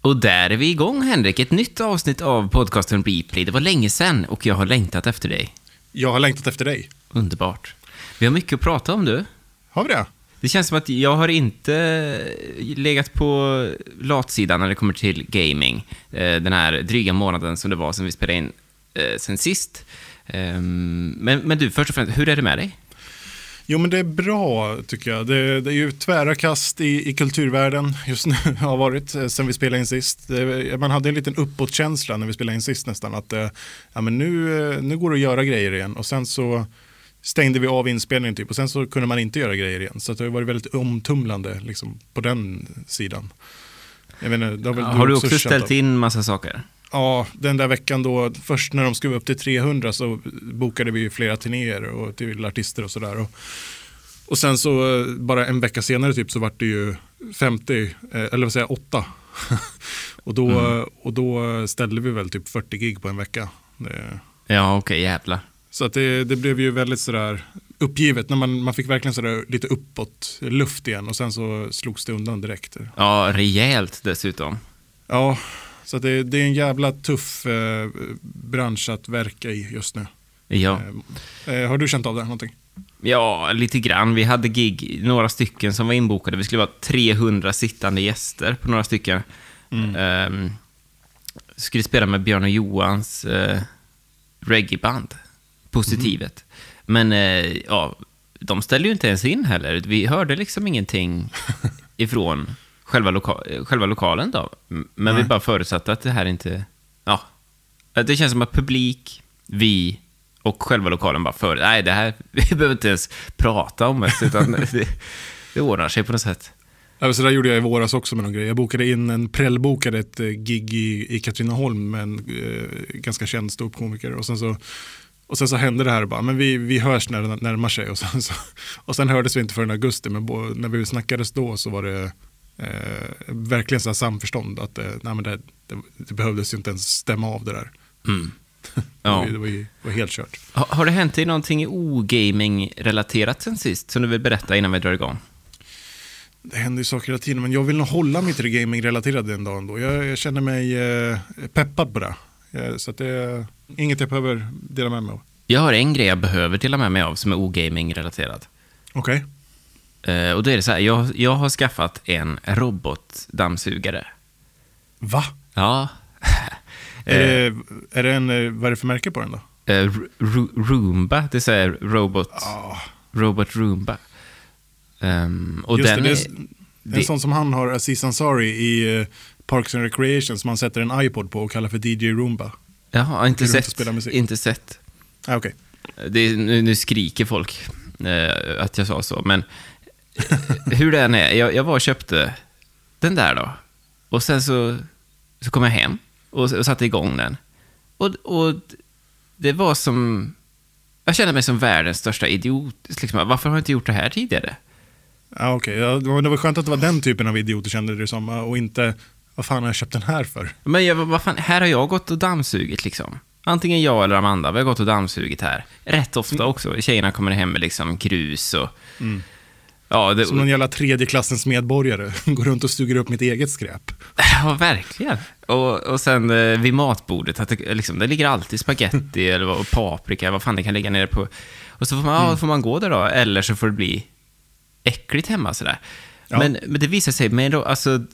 Och där är vi igång, Henrik. Ett nytt avsnitt av podcasten Replay. Det var länge sedan och jag har längtat efter dig. Jag har längtat efter dig. Underbart. Vi har mycket att prata om, du. Har vi det? Det känns som att jag har inte legat på latsidan när det kommer till gaming. eh, Den här dryga månaden som det var sen vi spelade in eh, sen sist. Ehm, Men, men du, först och främst, hur är det med dig? Jo, men det är bra tycker jag. Det, det är ju tvära kast i, i kulturvärlden just nu, har varit eh, sen vi spelade in sist. Det, man hade en liten uppåtkänsla när vi spelade in sist nästan, att eh, ja, men nu, eh, nu går det att göra grejer igen. Och sen så stängde vi av inspelningen typ och sen så kunde man inte göra grejer igen. Så det har varit väldigt omtumlande liksom, på den sidan. Jag menar, har, Har du också känt ställt av. in massa saker? Ja, den där veckan då, först när de skrev upp till 300 så bokade vi ju flera turnéer och till artister och sådär. Och, och sen så eh, bara en vecka senare typ så vart det ju 50, eh, eller vad säger jag, 8. och, då, och då ställde vi väl typ 40 gig på en vecka. Det, Ja, okej, jävlar. så att det, det blev ju väldigt sådär uppgivet, när man, man fick verkligen sådär lite uppåt luft igen och sen så slogs det undan direkt. Ja, rejält dessutom. Ja, så det, det är en jävla tuff eh, bransch att verka i just nu. Ja. Eh, eh, har du känt av det någonting? Ja, lite grann. Vi hade gig, några stycken som var inbokade. Vi skulle vara 300 sittande gäster på några stycken. Ehm, skulle spela med Björn och Johans uh, reggaeband, Positivet. Men eh, ja, de ställde ju inte ens in heller. Vi hörde liksom ingenting ifrån själva, loka eh, själva lokalen då. Men vi Nej. bara förutsatte att det här inte... Ja, det känns som att publik, vi och själva lokalen bara för... Nej, det här... Vi behöver inte ens prata om det, utan det, det ordnar sig på något sätt. Ja, så där gjorde jag i våras också med någon grej. Jag bokade in en prellbokade ett eh, gig i, i Katrineholm med en eh, ganska känd ståuppkomiker. Och sen så, och sen så hände det här bara, men vi, vi hörs när det närmar sig. Och sen, så, och sen hördes vi inte förrän augusti, men bo, när vi snackades då så var det eh, verkligen så här samförstånd. Att eh, nej, men det, det, det behövdes ju inte ens stämma av det där. Ja. Det, var, ju- det, var ju, det var helt kört. Har, har det hänt dig någonting o-gaming-relaterat sen sist, som du vill berätta innan vi drar igång? Det händer ju saker hela tiden, men jag vill nog hålla mig till det gaming-relaterade den dagen då. Jag, jag känner mig eh, peppad på det. Eh, så det är inget jag behöver dela med mig av. Jag har en grej jag behöver dela med mig av som är o-gaming-relaterad. Okej. Eh, och då är det så här, jag, jag har skaffat en robotdammsugare. Va? Ja. Är, det, är det en, eh, vad är det för märke på den då? Eh, Roomba, det säger robot, Ah, robot Roomba. Ehm, och just den det, är, det är, en det- sån som han har, Aziz Ansari i eh, Parks and Recreation som man sätter en iPod på och kallar för DJ Roomba. Jag har inte sett. Inte sett. Ah, Okej. Det, nu, nu skriker folk eh, att jag sa så, men hur det än är, jag, jag var och köpte den där då. Och sen så, så kom jag hem och, och satte igång den. Och, och det var som... Jag kände mig som världens största idiot. Liksom, varför har jag inte gjort det här tidigare? Ah, okej. Ja, det var skönt att det var den typen av idioter kände det som och inte vad fan har jag köpt den här för? Men jag, vad fan, här har jag gått och dammsugit liksom. Antingen jag eller Amanda, vi har gått och dammsugit här. Rätt ofta också. Tjejerna kommer hem med liksom grus och... Ja, det, Som någon jävla tredje klassens medborgare. Går runt och suger upp mitt eget skräp. Ja, verkligen. Och, och sen eh, vid matbordet, att det, liksom, det ligger alltid spaghetti eller och paprika, vad fan det kan ligga nere på. Och så får man, ja, får man gå där då, eller så får det bli äckligt hemma sådär. Ja. Men, men det visar sig, med, en alltså,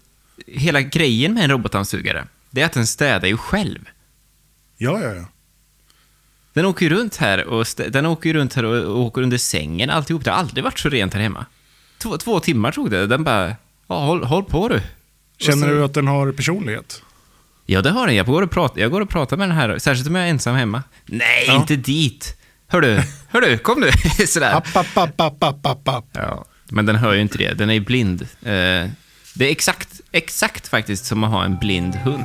hela grejen med en robotdammsugare, det är att den städar ju själv. Ja, ja, ja. Den åker ju runt här och, den åker runt här och, och åker under sängen, alltihop. Det har aldrig varit så rent här hemma. Två, två timmar tog det. Den bara, ja, håll, håll på du. Känner du att den har personlighet? Ja, det har den. Jag går och pratar, jag går och pratar med den här, särskilt om jag är ensam hemma. Nej, Ja. inte dit! Hör du, hör du, kom nu! Sådär. App, app, app, app, app, app, app. Ja, men den hör ju inte det. Den är ju blind. Eh, det är exakt, exakt faktiskt som att ha en blind hund.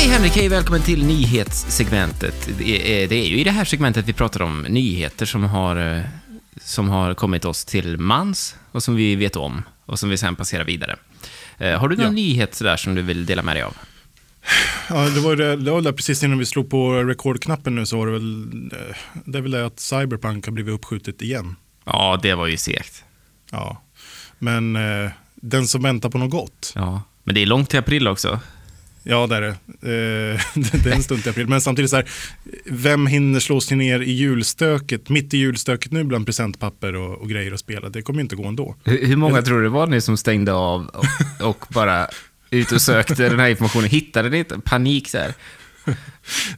Hej Henrik, hej välkommen till nyhetssegmentet. Eh, det är, ju i det här segmentet vi pratar om nyheter som har, eh, som har kommit oss till mans och som vi vet om och som vi sen passerar vidare. Eh, har du någon ja. nyhet sådär som du vill dela med dig av? Ja, det var, det, det var där precis innan vi slog på rekordknappen nu så var det väl det, är väl det att Cyberpunk har blivit uppskjutet igen. Ja, det var ju segt. Ja, men den som väntar på något gott. Ja, men det är långt till april också ja det är det. Eh, det är en stund till april. Men samtidigt så här, vem hinner slå sig ner i julstöket, mitt i julstöket nu bland presentpapper och, och grejer att spela? Det kommer inte gå ändå. Hur, hur många tror du det var ni som stängde av och, och bara ut och sökte den här informationen? Hittade ni inte? Panik så här.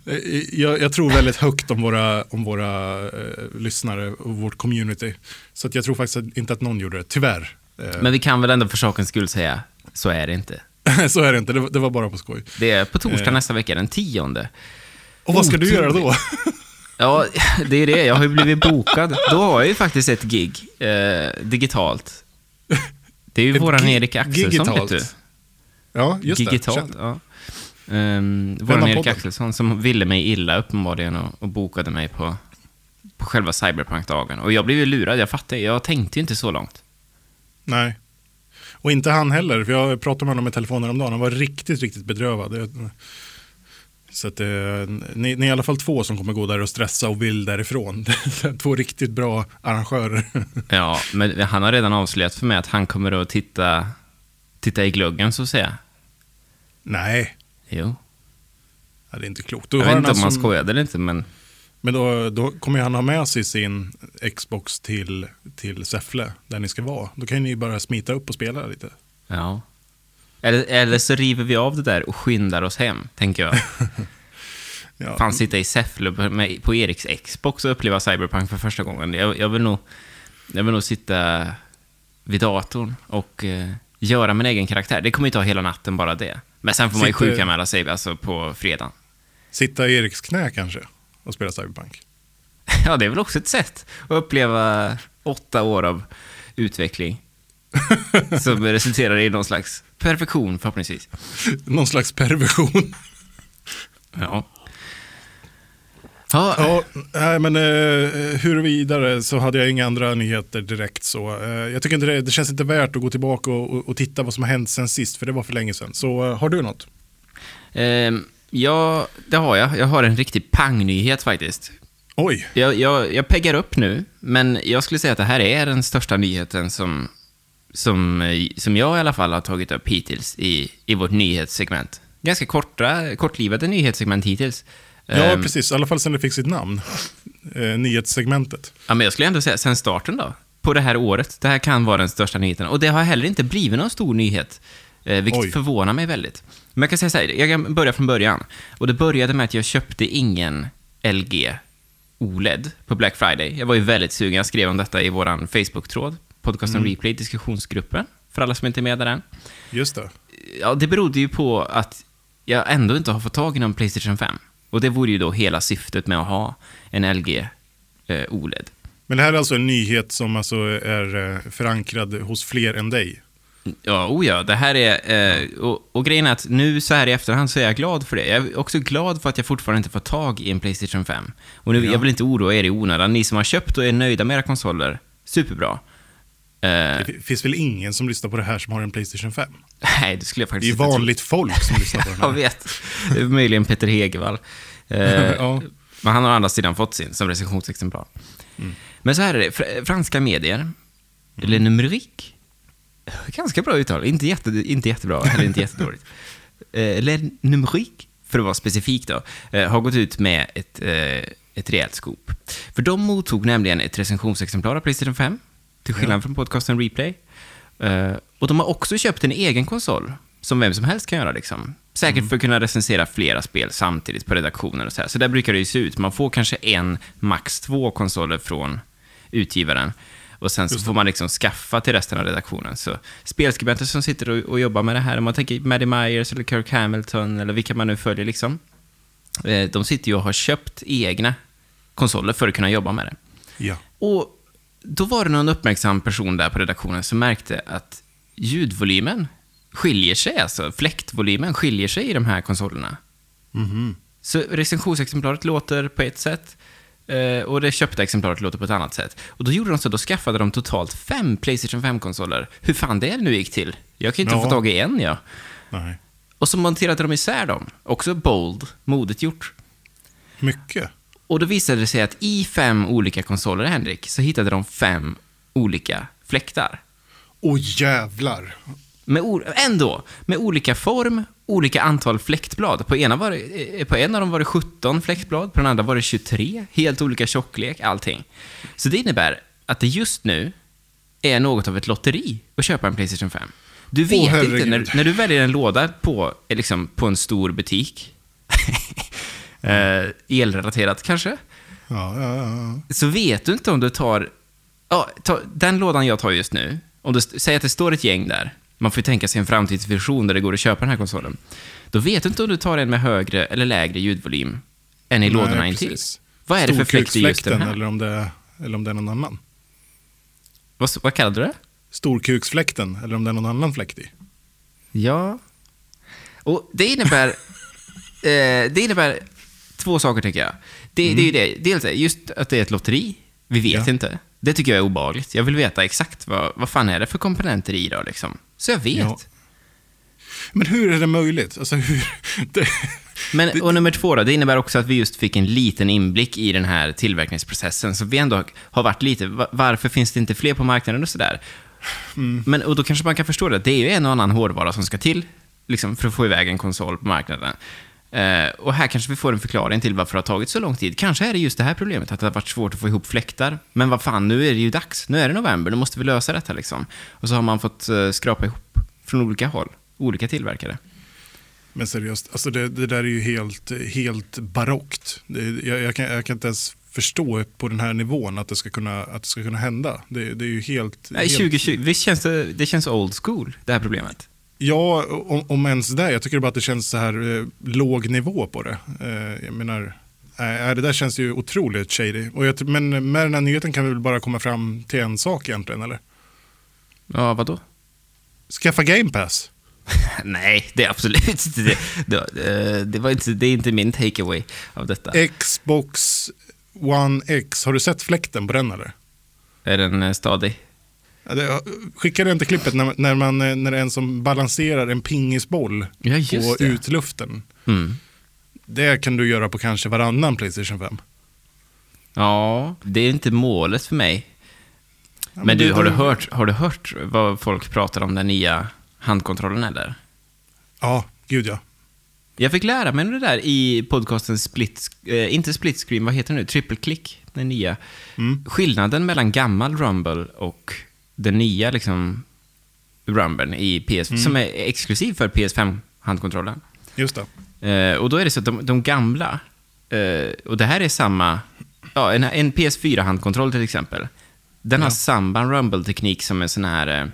Eh, Jag, jag tror väldigt högt om våra, om våra eh, lyssnare och vårt community. Så att jag tror faktiskt inte att någon gjorde det, tyvärr. Eh, Men vi kan väl ändå för sakens skull säga, så är det inte. så är det inte, det, var- det var bara på skoj. Det är på torsdag Eh. nästa vecka, den tionde. Och vad ska du göra då? Otroligt. Ja, det är det. Jag har ju blivit bokad. Då har jag ju faktiskt ett gig, eh, digitalt. Det är ju våran Erik Axelsson, gigitalt. vet du. Ja, just Digitalt, det. ja. Um, av våran Erik podden? Axelsson som ville mig illa uppenbarligen och, och bokade mig på, på själva Cyberpunk-dagen. Och jag blev ju lurad, jag fattar Jag tänkte ju inte så långt. Nej. Och inte han heller, för jag pratade med honom i telefon häromdagen. Han var riktigt, riktigt bedrövad. Så att, eh, ni, ni är i alla fall två som kommer gå där och stressa och vill därifrån. Två riktigt bra arrangörer. Ja, men han har redan avslöjat för mig att han kommer att titta, titta i gluggen, så att säga. Nej, Jo. ja, det är inte klokt. Då Jag vet inte om han alltså- skojade eller inte, men... Men då, då kommer han ha med sig sin Xbox till, till Säffle, där ni ska vara. Då kan ni ju bara smita upp och spela lite. Ja. Eller, eller så river vi av det där och skyndar oss hem, tänker jag. Ja. Fan, sitta i Säffle på, Eriks Xbox och uppleva Cyberpunk för första gången. Jag, jag, vill, nog, jag vill nog sitta vid datorn och eh, göra min egen karaktär. Det kommer ju ta hela natten bara det. Men sen får man ju Sitter- sjukanmäla sig alltså på fredag. Sitta i Eriks knä kanske och spela Cyberpunk. Ja, det är väl också ett sätt att uppleva åtta år av utveckling. som resulterar i någon slags perfektion förhoppningsvis. Någon slags perversion. Ja. Ja, Ja, nej, men eh, hur vidare så hade jag inga andra nyheter direkt. så. Eh, jag tycker inte det, det känns inte värt att gå tillbaka och, och, och titta vad som har hänt sen sist, för det var för länge sedan. Så eh, har du något? Ja, det har jag. Jag har en riktig pangnyhet faktiskt. Oj, Jag, jag, jag peggar upp nu, men jag skulle säga att det här är den största nyheten som, som, eh, som jag i alla fall har tagit upp hittills i, i vårt nyhetssegment. Ganska korta, kortlivade nyhetssegment hittills. ja Ehm, precis, i alla fall sen det fick sitt namn. Eh, nyhetssegmentet. Ja, men jag skulle ändå säga sen starten då, på det här året. Det här kan vara den största nyheten. Och det har heller inte blivit någon stor nyhet, vilket Oj. förvånar mig väldigt. Men jag kan säga så här, jag kan börja från början. Och det började med att jag köpte ingen LG OLED på Black Friday. Jag var ju väldigt sugen, jag skrev om detta i vår Facebook-tråd, podcasten Replay, diskussionsgruppen, för alla som inte är med där än. Just det. Ja, det berodde ju på att jag ändå inte har fått tag i någon Playstation 5. Och det vore ju då hela syftet med att ha en LG eh, OLED. Men det här är alltså en nyhet som alltså är eh, förankrad hos fler än dig. Ja, oh ja, det här är... Eh, och, och grejen är att nu så här i efterhand så är jag glad för det. Jag är också glad för att jag fortfarande inte får tag i en Playstation 5. Och nu, Ja. jag vill inte oroa er i onödan. Ni som har köpt och är nöjda med era konsoler, superbra. Eh, Det fi- finns väl ingen som lyssnar på det här som har en Playstation 5? nej, det skulle jag Det är faktiskt inte tro. vanligt folk som lyssnar på den Jag här. vet. Det är Möjligen Peter Hegevall. Eh, Ja. Men han har å andra sidan fått sin som recensionsexemplar. Mm. Men så här är det, fr- franska medier, Le Numérique, ganska bra uttal, inte, jätte, inte jättebra, eller inte jättedåligt. Eh, Le Numérique, för att vara specifik då, eh, har gått ut med ett, eh, ett rejält scoop. För de mottog nämligen ett recensionsexemplar av Playstation 5, till skillnad från podcasten Replay. Eh, och de har också köpt en egen konsol, som vem som helst kan göra. Liksom. Säkert för att kunna recensera flera spel samtidigt på redaktionen och så här. Så där brukar det ju se ut. Man får kanske en, max två konsoler från utgivaren. Och sen så får man liksom skaffa till resten av redaktionen. Så spelskribenter som sitter och, och jobbar med det här, om man tänker Maddie Myers eller Kirk Hamilton eller vilka man nu följer liksom. Eh, de sitter ju och har köpt egna konsoler för att kunna jobba med det. Ja. Och då var det någon uppmärksam person där på redaktionen som märkte att ljudvolymen skiljer sig, alltså fläktvolymen skiljer sig i de här konsolerna. Mhm. Så recensionsexemplaret låter på ett sätt eh, och det köpta exemplaret låter på ett annat sätt. Och då gjorde de så, då skaffade de totalt fem Playstation 5-konsoler. Hur fan det nu gick till? Jag kan inte Ja. få tag i en, ja. Nej. Och så monterade de isär dem. Också bold, modigt gjort. Mycket. Och då visade det sig att i fem olika konsoler, Henrik, så hittade de fem olika fläktar. Åh jävlar. Med ändå, med olika form, olika antal fläktblad. På, ena var det, eh, på en av dem var det 17 fläktblad, på den andra var det 23. Helt olika tjocklek, allting. Så det innebär att det just nu är något av ett lotteri att köpa en Playstation 5. Du vet inte, herregud. när, när du väljer en låda på, eh, liksom, på en stor butik, eh, elrelaterat kanske, Ja, ja, ja. så vet du inte om du tar... Ja, ta, den lådan jag tar just nu, om du säger att det står ett gäng där, man får ju tänka sig en framtidsvision där det går att köpa den här konsolen. Då vet du inte om du tar en med högre eller lägre ljudvolym än i lådorna Nej, intill. precis. Vad är det för fläkt i just den här? eller om, det, eller om det är någon annan. Vad, vad kallade du det? Storkuksfläkten eller om det är någon annan fläkt i. Ja. Och det innebär... eh, det innebär två saker, tycker jag. Det, det är ju det. Dels just att det är ett lotteri. Vi vet Ja. inte. Det tycker jag är obehagligt. Jag vill veta exakt vad, vad fan är det för komponenter i då, liksom. Så jag vet. Ja. Men hur är det möjligt? Alltså hur... Det, Men, och nummer två då, det innebär också att vi just fick en liten inblick i den här tillverkningsprocessen. Så vi ändå har varit lite, va- varför finns det inte fler på marknaden och sådär? Men, och då kanske man kan förstå det, det är ju en och annan hårdvara som ska till liksom, för att få iväg en konsol på marknaden. Eh, och här kanske vi får en förklaring till varför det har tagit så lång tid. Kanske är det just det här problemet, att det har varit svårt att få ihop fläktar. Men vad fan, nu är det ju dags. Nu är det november, nu måste vi lösa detta liksom. Och så har man fått eh, skrapa ihop från olika håll, olika tillverkare. men seriöst, alltså det, det där är ju helt, helt barockt. Det, jag, jag, kan, jag kan inte ens förstå på den här nivån att det ska kunna, att det ska kunna hända. Det, det är ju helt... Nej, helt 2020, visst känns det, det känns old school, det här problemet? Ja, om, om ens det. Jag tycker bara att det känns så här eh, låg nivå på det. Eh, jag menar, eh, det där känns ju otroligt shady. Och jag, men med den här nyheten kan vi väl bara komma fram till en sak egentligen, eller? Ja, vadå? Skaffa Game Pass. Nej, det är absolut inte det. Det, eh, det, var inte, det är inte min takeaway av detta. Xbox One X, har du sett fläkten på den eller? Är den eh, stadig? Skickade jag inte klippet när, när, man, eh, när det är en som balanserar en pingisboll Ja, på det. utluften. Mm. Det kan du göra på kanske varannan Playstation 5. Ja, det är inte målet för mig. Ja, men du, det- har, du hört, har du hört vad folk pratar om den nya handkontrollen eller? Ja, gud ja. Jag fick lära mig det där i podcasten Split, eh, inte Split Screen, vad heter det nu? Triple Click, den nya. Mm. Skillnaden mellan gammal Rumble och den nya liksom Rumble i PS, Mm. som är exklusiv för PS5-handkontrollen. Just det. Eh, och då är det så att de, de gamla, eh, och det här är samma, ja, en, en PS4-handkontroll till exempel, den har Ja. samma Rumble-teknik som en sån här eh,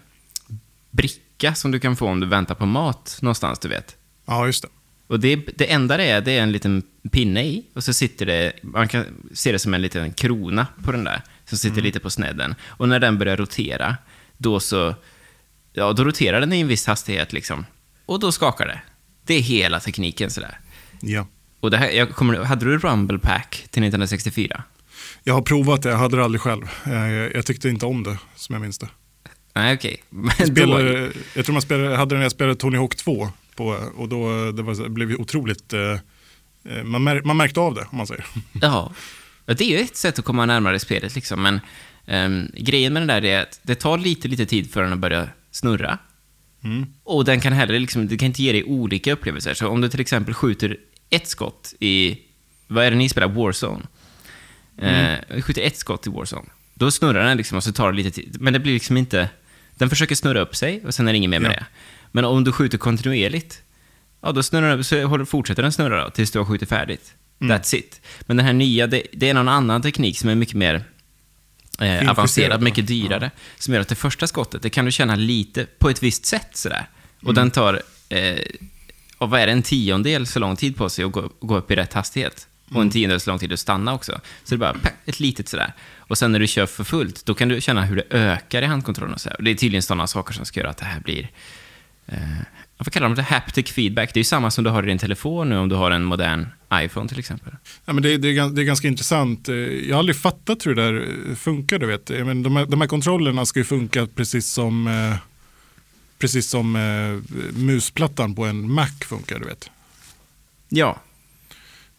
bricka som du kan få om du väntar på mat någonstans, du vet. Ja, just det. Och det, det enda det är, det är en liten pinne i och så sitter det, man kan se det som en liten krona på den där, som sitter lite på snedden. Och när den börjar rotera, då så, ja, då roterar den i en viss hastighet liksom. Och då skakar det. Det är hela tekniken sådär. Ja. Och det här, jag kommer, hade du Rumble Pack till 1964? Jag har provat det, jag hade det aldrig själv. Jag, jag tyckte inte om det, som jag minns det. Nej, okej. Men Jag, spelade, jag tror man spelade, hade den när jag spelade Tony Hawk 2. På, och då det var, det blev otroligt... Eh, eh, man, mär, man märkte av det, om man säger. ja. det är ju ett sätt att komma närmare spelet liksom, men ehm, grejen med den där är att det tar lite, lite tid för den att börja snurra. Mm. Och den kan heller liksom, det kan inte ge dig olika upplevelser. Så om du till exempel skjuter ett skott i, vad är det ni spelar, Warzone? Eh, skjuter ett skott i Warzone, då snurrar den liksom och så tar det lite tid. Men det blir liksom inte, den försöker snurra upp sig och sen är det inget mer med Ja. det. Men om du skjuter kontinuerligt, ja då snurrar den, så fortsätter den snurra då, tills du har skjutit färdigt. Mm. That's it. Men den här nya, det, det är någon annan teknik som är mycket mer eh, avancerad, va? mycket dyrare. Som gör att det första skottet, det kan du känna lite på ett visst sätt sådär. Och Mm. den tar, eh, och vad är det, en tiondel så lång tid på sig att gå, gå upp i rätt hastighet. Och Mm. en tiondel så lång tid att stanna också. Så det är bara ett litet sådär. Och sen när du kör för fullt, då kan du känna hur det ökar i handkontrollen och så här. Och det är tydligen sådana saker som ska göra att det här blir eh, vad kallar de det? Haptic feedback. Det är ju samma som du har i din telefon nu om du har en modern iPhone till exempel. Ja, men det, det, är, det är ganska intressant. Eh, Jag har aldrig fattat hur det där eh, funkar. Du vet. Men de, här, de här kontrollerna ska ju funka precis som, eh, precis som eh, musplattan på en Mac funkar. Du vet. Ja,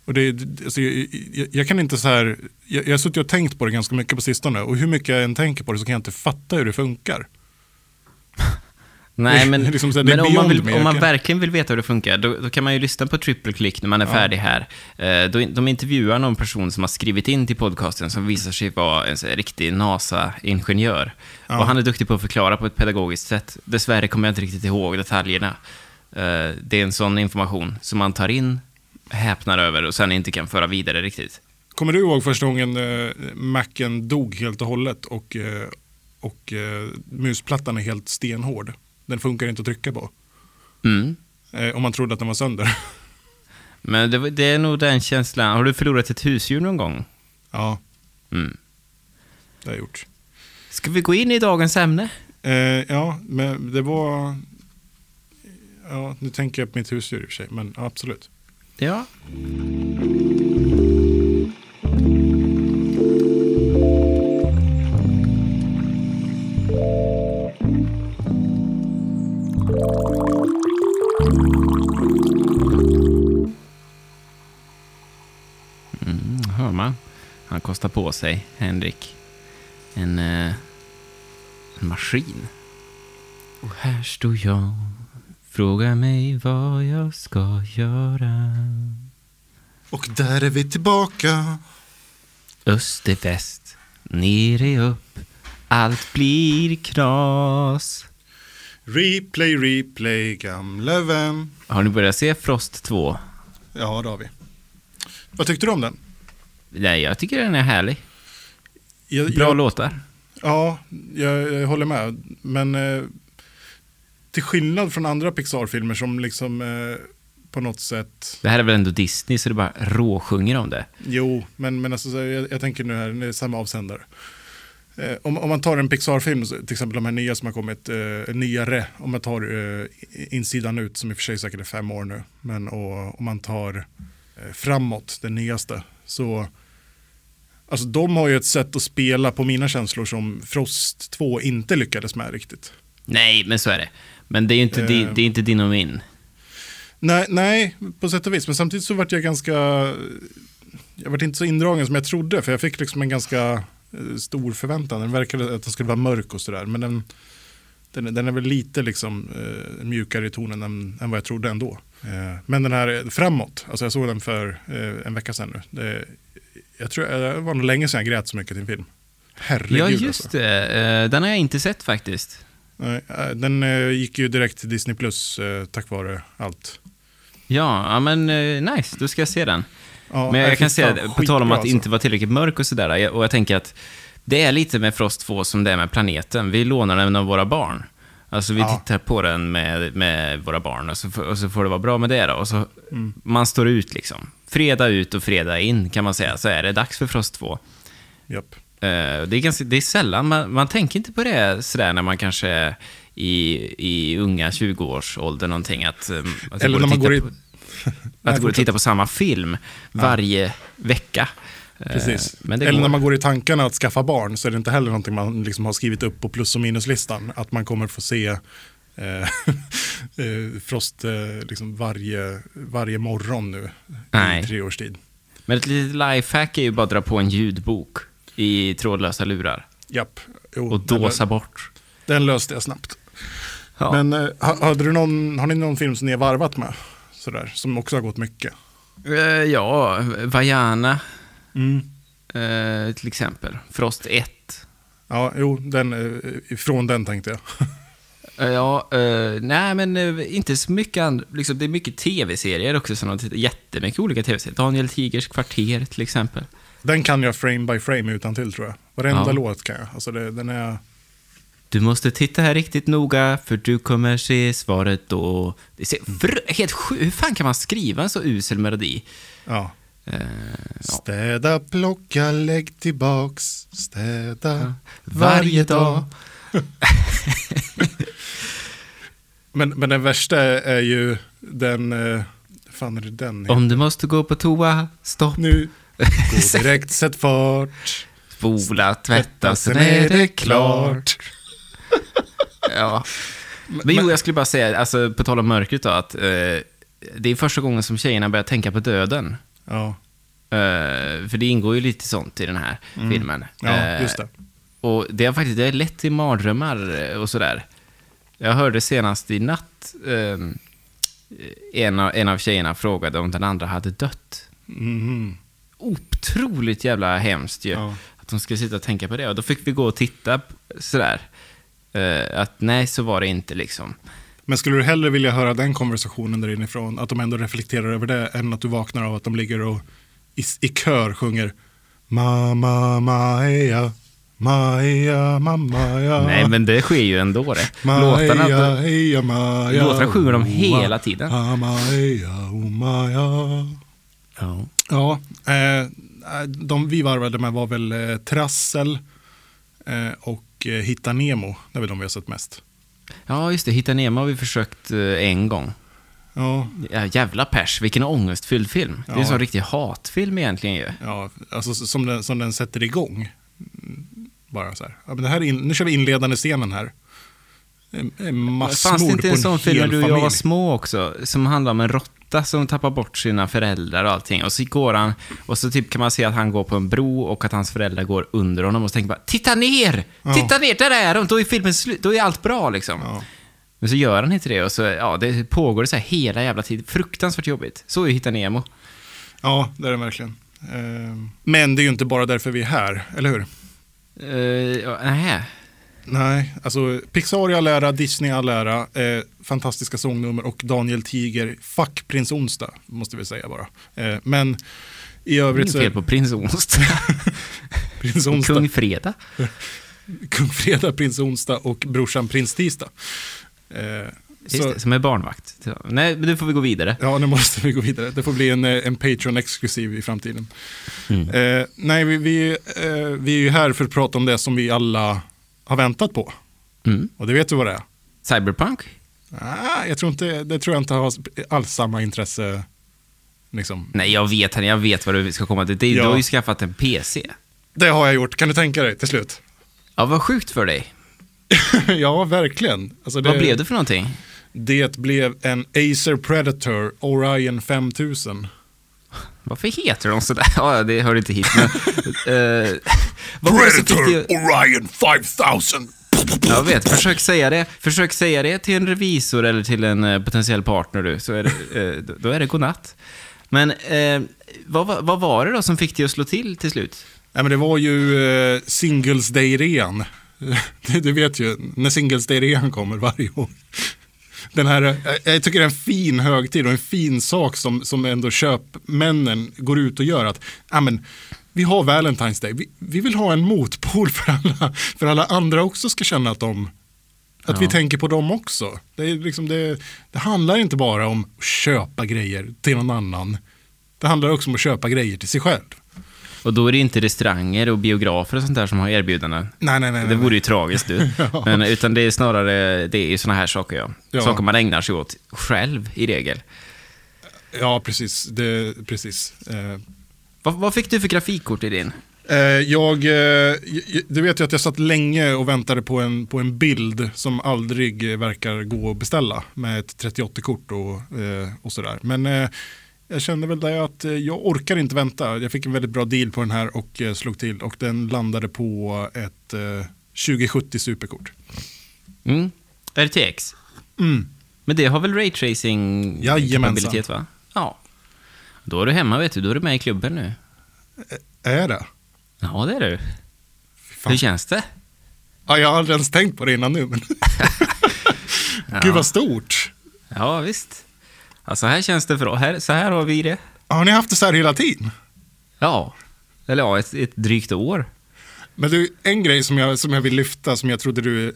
Och det- alltså, jag, jag, jag kan inte så här, jag, jag har suttit och tänkt på det ganska mycket på sistone och hur mycket jag än tänker på det så kan jag inte fatta hur det funkar. Nej, men, liksom så här, det är men om, man vill, om man verkligen vill veta hur det funkar, då, då kan man ju lyssna på Triple Click när man är färdig här. Eh, då, de intervjuar någon person som har skrivit in till podcasten som visar sig vara en så här riktig NASA-ingenjör. Och han är duktig på att förklara på ett pedagogiskt sätt. Dessvärre kommer jag inte riktigt ihåg detaljerna. Eh, det är en sån information som man tar in, häpnar över och sen inte kan föra vidare riktigt. Kommer du ihåg första gången eh, Macen dog helt och hållet och, eh, och eh, musplattan är helt stenhård? Den funkar inte att trycka på. Mm. Eh, om man trodde att den var sönder. Men det, det är nog den känslan. Har du förlorat ett husdjur någon gång? ja, Mm. det har jag gjort. Ska vi gå in i dagens ämne? Eh, ja, men det var... Ja, nu tänker jag på mitt husdjur i och för sig, men absolut. Ja. Han kostar på sig, Henrik, en, eh, en maskin. Och här står jag Fråga mig vad jag ska göra. Och där är vi tillbaka. Öst är väst, ner är upp. Allt blir knas. Replay, replay, gamle vän. Har ni börjat se Frost 2? Ja, det har vi. Vad tyckte du om den? Nej, jag tycker den är härlig. Jag, Bra jag, låtar. Ja, jag, jag håller med. Men eh, till skillnad från andra Pixar-filmer som liksom eh, på något sätt... Det här är väl ändå Disney, så det bara råsjunger om det. Jo, men, men alltså, så jag, jag tänker nu här, det är samma avsändare. Eh, om, om man tar en Pixar-film, till exempel de här nya som har kommit, eh, nyare, om man tar eh, insidan ut, som i och för sig säkert är fem år nu, men och, om man tar eh, framåt, den nyaste, så Alltså de har ju ett sätt att spela på mina känslor som Frost 2 inte lyckades med riktigt. Nej, men så är det. Men det är ju inte, di, Eh. det är inte din och min. Nej, nej, på sätt och vis. Men samtidigt så vart jag ganska... Jag vart inte så indragen som jag trodde. För jag fick liksom en ganska eh, stor förväntan. Den verkade att den skulle vara mörk och sådär. Men den, den, den är väl lite liksom, eh, mjukare i tonen än, än vad jag trodde ändå. Eh, men den här eh, framåt, alltså jag såg den för eh, en vecka sedan nu. Det, jag tror det var nog länge sedan jag grät så mycket till en film. Herregud Ja, alltså. just det. Eh, Den har jag inte sett faktiskt. Nej, eh, Den eh, gick ju direkt till Disney Plus eh, tack vare allt. Ja, men eh, nice. Då ska jag se den. Ja, Men jag nej, kan säga, på tal om att alltså. inte vara tillräckligt mörk och sådär, jag- och jag tänker att det är lite med Frost 2 som det är med planeten. Vi lånar den av våra barn. Alltså vi Ja. tittar på den med, med våra barn och så, får- och så får det vara bra med det då. Och så, Mm. Man står ut liksom. Fredag ut och fredag in kan man säga, så är det dags för Frost 2. Japp. Eh, det, är ganska, det är sällan, man, man tänker inte på det sådär när man kanske är i, i unga 20-årsåldern någonting. Att, eh, att Eller när att man går i- på- att går att titta på samma film varje vecka. Eh, Precis. Eller går. när man går i tankarna att skaffa barn så är det inte heller någonting man liksom har skrivit upp på plus och minuslistan. Att man kommer få se Frost eh, liksom varje, varje morgon nu Nej. i tre års tid. Men ett litet lifehack är ju bara att dra på en ljudbok i trådlösa lurar Japp. Jo, och dåsa bort. Den, den löste jag snabbt. Ja. Men eh, ha- hade du någon, har ni någon film som ni har varvat med? Sådär, som också har gått mycket. Eh, ja, Vajana eh, till exempel. Frost 1. Ja, jo, den, eh, ifrån den tänkte jag. Eh, Ja, eh, nej men eh, inte så mycket andra, liksom, det är mycket tv-serier också som de tittar, jättemycket olika tv-serier. Daniel Tigers kvarter till exempel. Den kan jag frame by frame utan till tror jag. Varenda Ja. låt kan jag. Alltså det, den är... Du måste titta här riktigt noga för du kommer se svaret då. Det ser fr- helt sjukt, hur fan kan man skriva en så usel melodi? Ja. Ja. Städa, plocka, lägg tillbaks. Städa Varje dag. Men, men den värsta är ju den, eh, fan är det den? Om du måste gå på toa, stopp, Nu, gå direkt, sätt fart. spola, tvätta, sen är det klart. Ja. Men jo, jag skulle bara säga, alltså, på tal om mörkret då, att eh, det är första gången som tjejerna börjar tänka på döden. Ja, Eh, för det ingår ju lite sånt i den här filmen. ja Eh, just det. Och det har faktiskt det har lett till mardrömmar och sådär. Jag hörde senast i natt, eh, en, av, en av tjejerna frågade om den andra hade dött. Mhm. Otroligt jävla hemskt ju. Ja. Att de skulle sitta och tänka på det. Och då fick vi gå och titta sådär. Eh, att nej, så var det inte liksom. Men skulle du hellre vilja höra den konversationen där inifrån, att de ändå reflekterar över det, än att du vaknar av att de ligger och i, i kör sjunger Mamma Maja, Maja, ja. Nej, men det sker ju ändå det. Maja, Låtarna, heja, Maja, låtarna sjunger de hela tiden. Maja, oh, Maja. ja. Ja, eh, de vi varvade med var väl eh, Trassel eh, och Hitta Nemo. Det är väl de vi har sett mest. ja, just det. Hitta Nemo har vi försökt en gång. Ja, Ja, jävla pers, vilken ångestfylld film. Det är en Ja. sån riktig hatfilm egentligen ju. ja alltså som den, som den sätter igång. Bara så här. Ja, men det här är in, nu kör vi inledande scenen här. Massmord Fanns det inte en sån film när du och jag var små också? Som handlar om en råtta som tappar bort sina föräldrar och allting. Och så går han, och så typ kan man se att han går på en bro och att hans föräldrar går under honom. Och så tänker man, titta ner! Ja. Titta ner, där är de! Då är filmen slut, då är allt bra liksom. Ja. Men så gör han inte det och så, ja, det pågår så här hela jävla tiden. Fruktansvärt jobbigt. Så är Hitta Nemo. ja, det är det verkligen. Eh, Men det är ju inte bara därför vi är här, eller hur? Uh, ja, nej. Nej, alltså Pixar i all ära, Disney i all ära, eh, fantastiska sångnummer och Daniel Tiger, fuck Prins Onsdag, måste vi säga bara. Eh, men i övrigt Inget så fel på Prins Onsdag. Prins Onsdag, Kung Fredag. Kung Fredag, Prins Onsdag och brorsan Prins Tisdag. Eh, Just så, det, som är barnvakt. Så, Nej, men nu får vi gå vidare. ja, nu måste vi gå vidare. Det får bli en, eh, en Patreon-exklusiv i framtiden. Mm. Eh, nej, vi, vi, eh, vi är ju här för att prata om det som vi alla har väntat på. Mm. Och det vet du vad det är? Cyberpunk? Ah, jag tror inte, det tror jag inte har alls samma intresse. Liksom. Nej, jag vet, jag vet vad du ska komma till. Det, Ja. Du har ju skaffat en PC. Det har jag gjort, kan du tänka dig till slut? Ja, vad sjukt för dig. ja, verkligen. Alltså det, Vad blev det för någonting? Det blev en Acer Predator Orion 5000. Varför heter de sådär? Ja, det hör inte hit, men... eh, dig- Orion 5000. Jag vet, försök säga det. Försök säga det till en revisor eller till en eh, potentiell partner du, så är det, eh, då- är det godnatt. Men eh, vad, var- vad var det då som fick dig att slå till till slut? Nej, men det var ju eh, Singles Day-rean. du, du vet ju, när Singles Day-rean kommer varje år. Den här, eh, jag tycker det är en fin högtid och en fin sak som, som ändå köpmännen går ut och gör. att ja, men, Vi har Valentine's Day, vi, vi vill ha en motpol för alla, för alla andra också ska känna att de att vi Ja. tänker på dem också. Det, är liksom det, det handlar inte bara om att köpa grejer till någon annan. Det handlar också om att köpa grejer till sig själv. Och då är det inte restauranger och biografer och sånt där som har erbjudanden. Nej, nej, nej. Det vore ju tragiskt du. Ja. Men, utan det är snarare, det är ju såna här saker ja. Ja. Saker man ägnar sig åt själv i regel. Ja, precis. Det, precis. Eh, Vad, vad fick du för grafikkort i din? eh, jag, eh, du vet ju att jag satt länge och väntade på en, på en bild som aldrig verkar gå att beställa med ett 38-kort och, eh, och sådär. Men jag kände väl där att eh, jag orkar inte vänta. Jag fick en väldigt bra deal på den här och eh, slog till och den landade på ett eh, 2070 superkort. Mm. RTX? Mm. Men det har väl raytracing kapabilitet va? Ja. Då är du hemma vet du, då är du med i klubben nu. Är det? Ja, det är du. Fan. Hur känns det? Ja, jag har aldrig ens tänkt på det innan nu. Men Gud vad stort. Ja, visst. Ja, så här känns det för oss. Här, så här har vi det. Har ni haft det så här hela tiden? Ja. Eller ja, ett, ett drygt år. Men du, en grej som jag, som jag vill lyfta som jag trodde du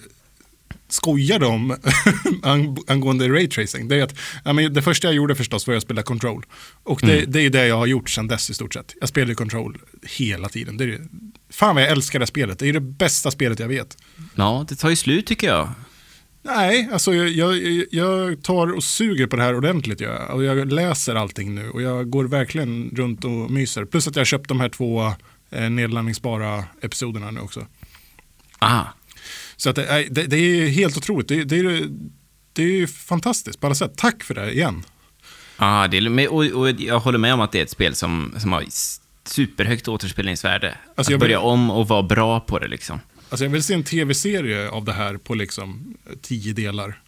skojade om ang- angående raytracing. Det är att ja, men det första jag gjorde förstås var att spela Control. Och det, det är det jag har gjort sedan dess i stort sett. Jag spelar Control hela tiden. Det är, fan vad jag älskar det spelet. Det är det bästa spelet jag vet. Ja, det tar ju slut tycker jag. Nej, alltså jag, jag, jag tar och suger på det här ordentligt. Jag, och jag läser allting nu och jag går verkligen runt och myser. Plus att jag har köpt de här två eh, nedladdningsbara episoderna nu också. Aha. Så att det, det, det är helt otroligt. Det, det, är, det är fantastiskt på alla sätt. Tack för det igen. Ja, det är, och, och jag håller med om att det är ett spel som, som har superhögt återspelningsvärde. Alltså att börja om och vara bra på det liksom. Alltså jag vill se en tv-serie av det här på liksom tio delar.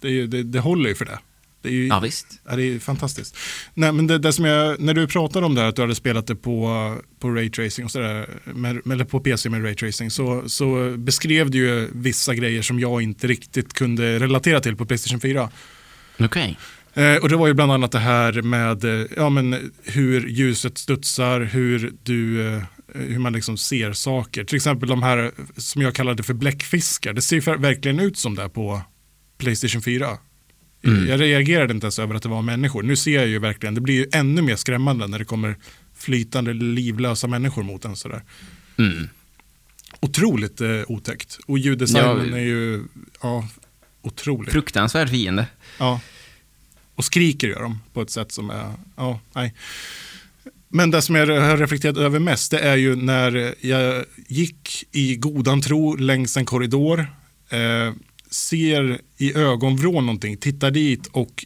Det, det, det håller ju för det. Det är ju, ja, visst. Ja, det är fantastiskt. Nej, men det, det, som jag, när du pratade om det här, att du hade spelat det på, på raytracing och sådär, eller på PC med raytracing, så, så beskrev du ju vissa grejer som jag inte riktigt kunde relatera till på Playstation 4. Okej. Okay. Eh, och det var ju bland annat det här med eh, ja, men hur ljuset studsar, hur, du, eh, hur man liksom ser saker. Till exempel de här som jag kallade för bläckfiskar. Det ser verkligen ut som det på Playstation 4. Mm. Jag reagerade inte ens över att det var människor. Nu ser jag ju verkligen, det blir ju ännu mer skrämmande när det kommer flytande livlösa människor mot en sådär. Mm. Otroligt eh, otäckt. Och ljuddesignen ja, är ju ja, otrolig. Fruktansvärd fiende. Ja. Och skriker gör de på ett sätt som är, ja, nej. Men det som jag har reflekterat över mest, det är ju när jag gick i godan tro längs en korridor, eh, ser i ögonvrån någonting, tittar dit och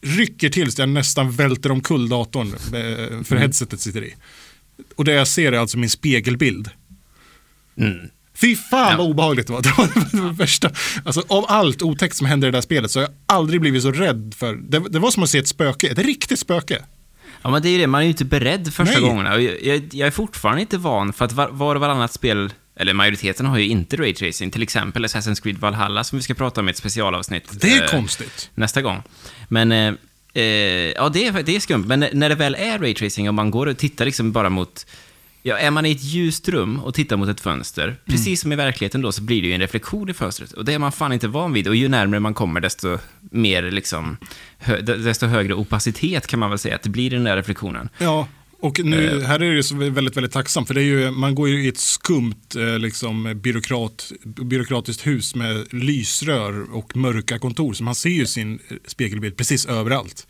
rycker till så jag nästan välter omkull datorn eh, för mm. headsetet sitter i. Och det jag ser är alltså min spegelbild. Mm. Fy fan ja. vad obehagligt det var. Det var det värsta. Alltså, av allt otäckt som händer i det där spelet så har jag aldrig blivit så rädd för. Det, det var som att se ett spöke, ett riktigt spöke. Ja, men det är ju det. Man är ju inte beredd första Nej. gångerna. Jag, jag, jag, är fortfarande inte van, för att var, var och varannat spel, eller majoriteten har ju inte raytracing. Till exempel Assassin's Creed Valhalla, som vi ska prata om i ett specialavsnitt. Det är eh, konstigt. Nästa gång. Men, eh, eh, ja, det är, det är skumt. Men när det väl är raytracing och man går och tittar liksom bara mot Ja, är man i ett ljust rum och tittar mot ett fönster, mm. precis som i verkligheten då, så blir det ju en reflektion i fönstret. Och det är man fan inte van vid. Och ju närmare man kommer, desto mer liksom, hö, desto högre opacitet kan man väl säga att det blir den där reflektionen. Ja, och nu, uh, här är det så väldigt, väldigt tacksam, för det är ju, man går ju i ett skumt eh, liksom, byråkrat, byråkratiskt hus med lysrör och mörka kontor, så man ser ju sin spegelbild precis överallt.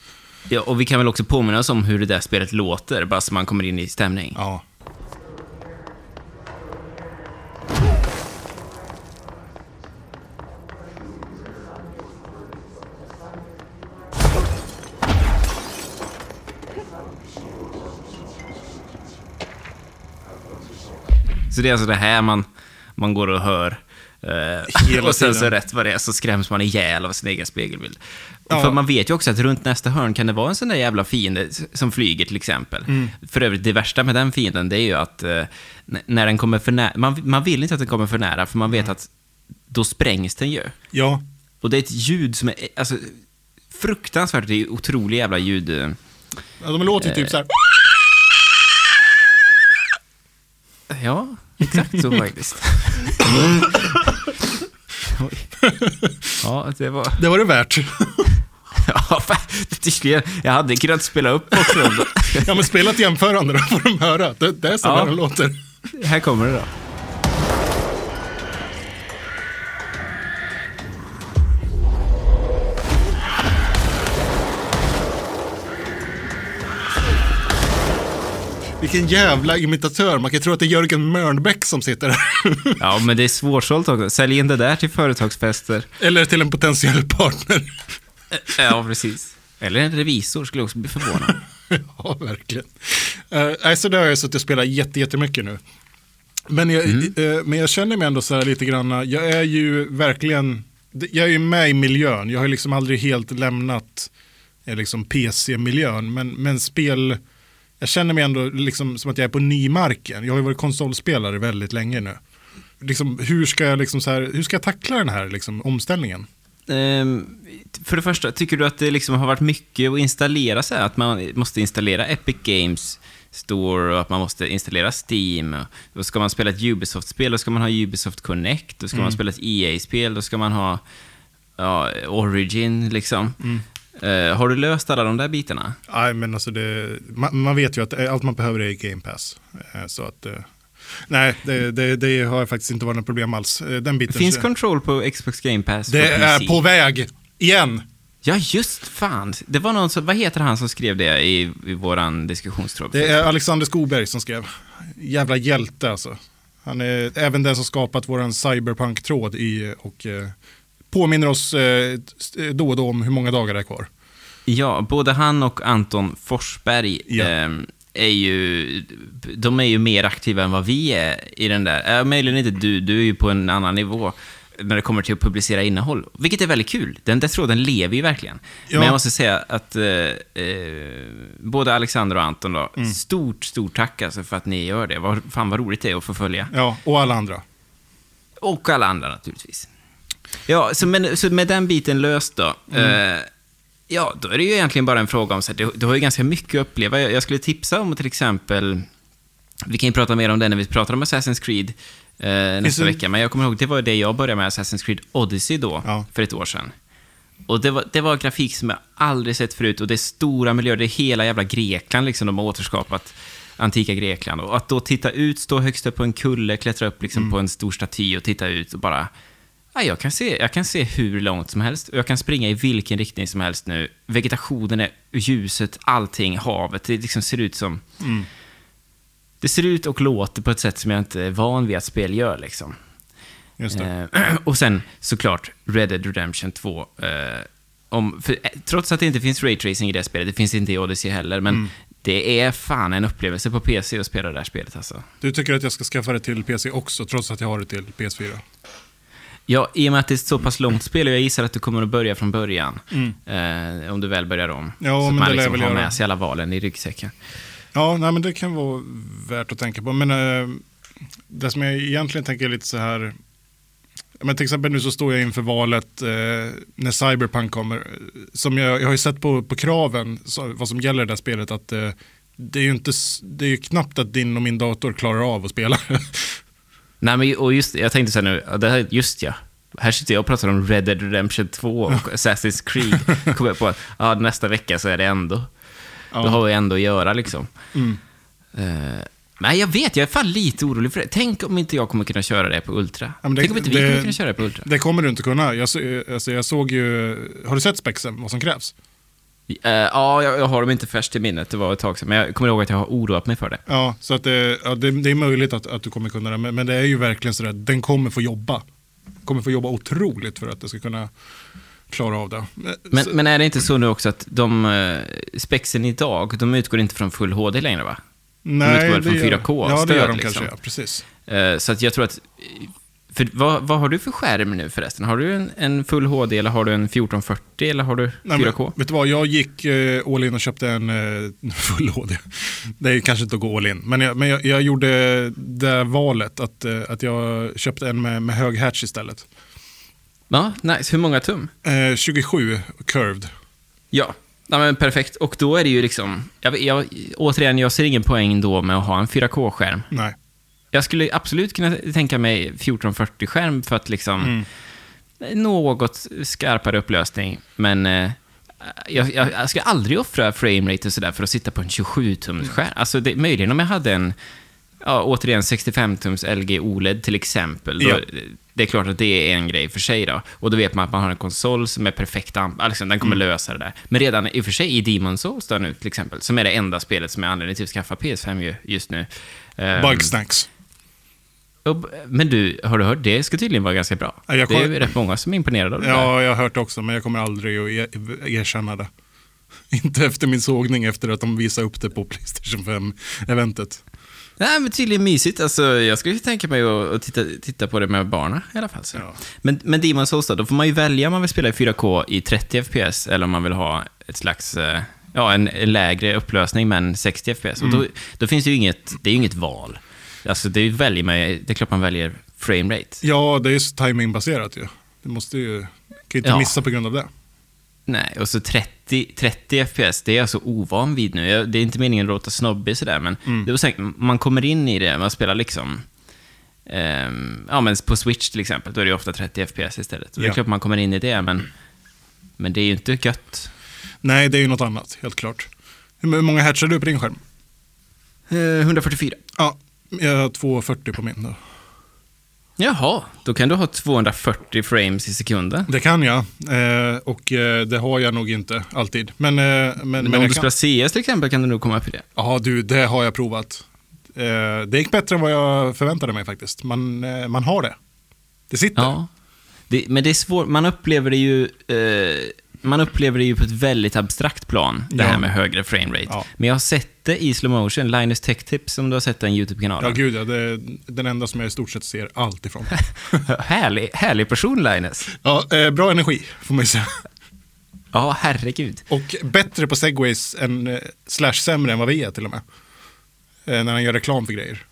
Ja, och vi kan väl också påminna oss om hur det där spelet låter, bara så man kommer in i stämning. Ja. Så det är alltså det här man, man går och hör. Eh, och sen så rätt vad det är så skräms man ihjäl av sin egen spegelbild. Ja. För man vet ju också att runt nästa hörn kan det vara en sån där jävla fiende som flyger till exempel. Mm. För övrigt, det värsta med den fienden det är ju att eh, när den kommer för nära, man, man vill inte att den kommer för nära för man vet mm. att då sprängs den ju. Ja. Och det är ett ljud som är alltså, fruktansvärt, det är otroliga jävla ljud. Ja, de låter ju typ så här. Ja, exakt så faktiskt. ja, det var... Det var det värt. ja. Jag hade kunnat spela upp också. ja, men spela ett jämförande då får de höra. Det, det är så ja. det låter. Här kommer det då. Vilken jävla imitatör. Man kan tro att det är Jörgen Mörnbäck som sitter här. ja, men det är svårsålt också. Sälj in det där till företagsfester. Eller till en potentiell partner. ja, precis. Eller en revisor skulle också bli förvånad. ja, verkligen. Uh, så där har jag suttit och spelat jättemycket nu. Men jag, mm. uh, men jag känner mig ändå så här lite grann, jag är ju verkligen, jag är ju med i miljön. Jag har liksom aldrig helt lämnat eh, liksom PC-miljön. Men, men spel jag känner mig ändå liksom som att jag är på nymarken. Jag har ju varit konsolspelare väldigt länge nu. Liksom, hur, ska jag liksom så här, hur ska jag tackla den här liksom, omställningen? Um, för det första, tycker du att det liksom har varit mycket att installera så här, Att man måste installera Epic Games Store och att man måste installera Steam. Då ska man spela ett Ubisoft-spel, då ska man ha Ubisoft Connect. Då ska mm. man spela ett EA-spel, då ska man ha ja, Origin liksom. Mm. Uh, har du löst alla de där bitarna? Nej, men alltså det, man, man, vet ju att allt man behöver är Game Pass. Uh, så att, uh, Nej, det, det, det har faktiskt inte varit något problem alls. Eh, Den biten. Finns Control på Xbox Game Pass det är på väg. Igen. Ja, just fan. Det var någon som, vad heter han som skrev det i, i våran diskussionstråd? Det är Alexander Skoberg som skrev. Jävla hjälte alltså. Han är även den som skapat våran cyberpunk-tråd i och eh, påminner oss eh, då och då om hur många dagar det är kvar. Ja, både han och Anton Forsberg Ja. ehm, är ju, de är ju mer aktiva än vad vi är i den där. Äh, möjligen inte du, du är ju på en annan nivå när det kommer till att publicera innehåll. Vilket är väldigt kul. Den där tråden lever ju verkligen. Ja. Men jag måste säga att eh, eh, både Alexander och Anton då, Mm. stort, stort tack alltså för att ni gör det. Vad, fan vad roligt det är att få följa. Ja, och alla andra. Och alla andra naturligtvis. Ja, så, men, så med den biten löst då. Eh, ja, då är det ju egentligen bara en fråga om, så här, du, du har ju ganska mycket att uppleva. Jag, jag skulle tipsa om till exempel, vi kan ju prata mer om det när vi pratar om Assassin's Creed eh, nästa det- vecka, men jag kommer ihåg, det var det jag började med, Assassin's Creed Odyssey då, Ja. för ett år sedan. Och det var, det var grafik som jag aldrig sett förut och det är stora miljöer, det är hela jävla Grekland liksom de har återskapat. Antika Grekland. Och att då titta ut, stå högst upp på en kulle, klättra upp liksom på en stor staty och titta ut och bara... Ja, jag, kan se, jag kan se hur långt som helst och jag kan springa i vilken riktning som helst nu. Vegetationen är ljuset, allting, havet. Det liksom ser ut som... Det ser ut och låter på ett sätt som jag inte är van vid att spel gör. Liksom. Eh, och sen såklart Red Dead Redemption 2. Eh, om, för, eh, trots att det inte finns raytracing i det spelet, det finns inte i Odyssey heller, men Mm. det är fan en upplevelse på PC att spela det här spelet alltså. Du tycker att jag ska skaffa det till PC också, trots att jag har det till PS4? Ja, i och med att det är ett så pass långt spel och jag gissar att du kommer att börja från början. Eh, om du väl börjar om. Mm. Ja, så att men man det liksom har med sig alla valen i ryggsäcken. Ja, nej, men det kan vara värt att tänka på. Men eh, det som jag egentligen tänker lite så här. Men till exempel nu så står jag inför valet eh, när Cyberpunk kommer. Som jag, jag har ju sett på, på kraven, så, vad som gäller det där spelet, att eh, det är ju inte, det är knappt att din och min dator klarar av att spela. Nej, men och just jag tänkte så här nu, det här, just ja. Här sitter jag och pratar om Red Dead Redemption 2 och Assassin's Creed. Kommer jag på att ja, nästa vecka så är det ändå. Ja. Då har vi ändå att göra liksom. Mm. Eh, men jag vet, jag är fan lite orolig för det. Tänk om inte jag kommer kunna köra det på Ultra. Ja, det- Tänk om inte vi det- kommer kunna köra det på Ultra. Det kommer du inte kunna. Jag, så- alltså, jag såg ju, har du sett spexen, vad som krävs? Eh, ja, jag, jag har dem inte färskt i minnet, det var ett tag sedan. Men jag kommer ihåg att jag har oroat mig för det. Ja, så att det, ja, det, det är möjligt att, att du kommer kunna det. Men, men det är ju verkligen så att den kommer få jobba. Kommer få jobba otroligt för att det ska kunna klara av det. Men, så, men är det inte så nu också att de uh, spexen idag, de utgår inte från full HD längre va? nej, utgår väl från det gör- 4K Ja, det gör de liksom. kanske, ja, precis. Eh, så att jag tror att... För vad, vad har du för skärm nu förresten? Har du en, en full HD eller har du en 1440 eller har du 4K? Nej, men, vet du vad, jag gick eh, all in och köpte en eh, full HD. Det är kanske inte att gå all in, men jag, men jag, jag gjorde det valet att, eh, att jag köpte en med, med hög hatch istället. Ja, nice. Hur många tum? Eh, 27 curved. Ja. ja men perfekt. Och då är det ju liksom... Jag, jag, återigen, jag ser ingen poäng då med att ha en 4K-skärm. Nej. Jag skulle absolut kunna tänka mig 1440-skärm för att liksom... Något skarpare upplösning, men... Eh, jag, jag, jag skulle aldrig offra framerate och sådär för att sitta på en 27-tums-skärm. Alltså, det, möjligen om jag hade en... Ja, återigen 65-tums LG OLED till exempel. Då, Ja. Det är klart att det är en grej för sig då. Och då vet man att man har en konsol som är perfekt alltså, den kommer lösa det där. Men redan i och för sig i Demon's Souls nu till exempel, som är det enda spelet som är anledning till att skaffa PS5 ju, just nu. Ehm, Bugsnacks. Men du, har du hört? Det ska tydligen vara ganska bra. Ja, jag det är kom- rätt många som är imponerade av det där. Ja, jag har hört det också, men jag kommer aldrig att er- erkänna det. Inte efter min sågning efter att de visade upp det på Playstation 5-eventet. Nej, men tydligen mysigt. Alltså, jag skulle tänka mig att, titta, titta på det med barnen i alla fall. Ja. Men, men Demon's Souls då, då får man ju välja om man vill spela i 4K i 30 FPS eller om man vill ha ett slags, eh, ja, en, lägre upplösning men 60 FPS. Och då, då finns det ju inget, det är ju inget val. Alltså, det, väljer man, det är klart man väljer framerate. Ja, det är ju timingbaserat ju. Det måste ju, kan ju inte Ja. missa på grund av det. Nej, och så 30, 30 FPS, det är jag så ovan vid nu. Jag, det är inte meningen att låta snobbig sådär, men Mm. det var säkert, man kommer in i det, man spelar liksom... ehm, ja, men på Switch till exempel, då är det ju ofta 30 FPS istället. Och Det är Ja. klart man kommer in i det, men, men det är ju inte gött. Nej, det är ju något annat, helt klart. Hur många hertz är du på din skärm? Eh, 144. Ja, Jag har 240 på min då. Jaha, då kan du ha 240 frames i sekunden. Det kan jag. Eh, och eh, det har jag nog inte alltid. Men, eh, men, men, Men om du kan... spelar CS till exempel kan du nog komma upp i det. Ja, du, det har jag provat. Eh, det gick bättre än vad jag förväntade mig faktiskt. Man, eh, man har det. Det sitter. Ja. Det, men det är svårt, man upplever det ju... Man upplever det ju på ett väldigt abstrakt plan, det Ja. här med högre framerate. Ja. Men jag har sett det i slow motion, Linus Tech Tips, om du har sett den Ja, YouTube-kanalen. gud ja. Det är den enda som jag i stort sett ser allt ifrån. härlig, härlig person, Linus. Ja, eh, bra energi får man ju säga. Ja, herregud. Och bättre på segways än, eh, slash sämre än vad vi är till och med. Eh, när han gör reklam för grejer.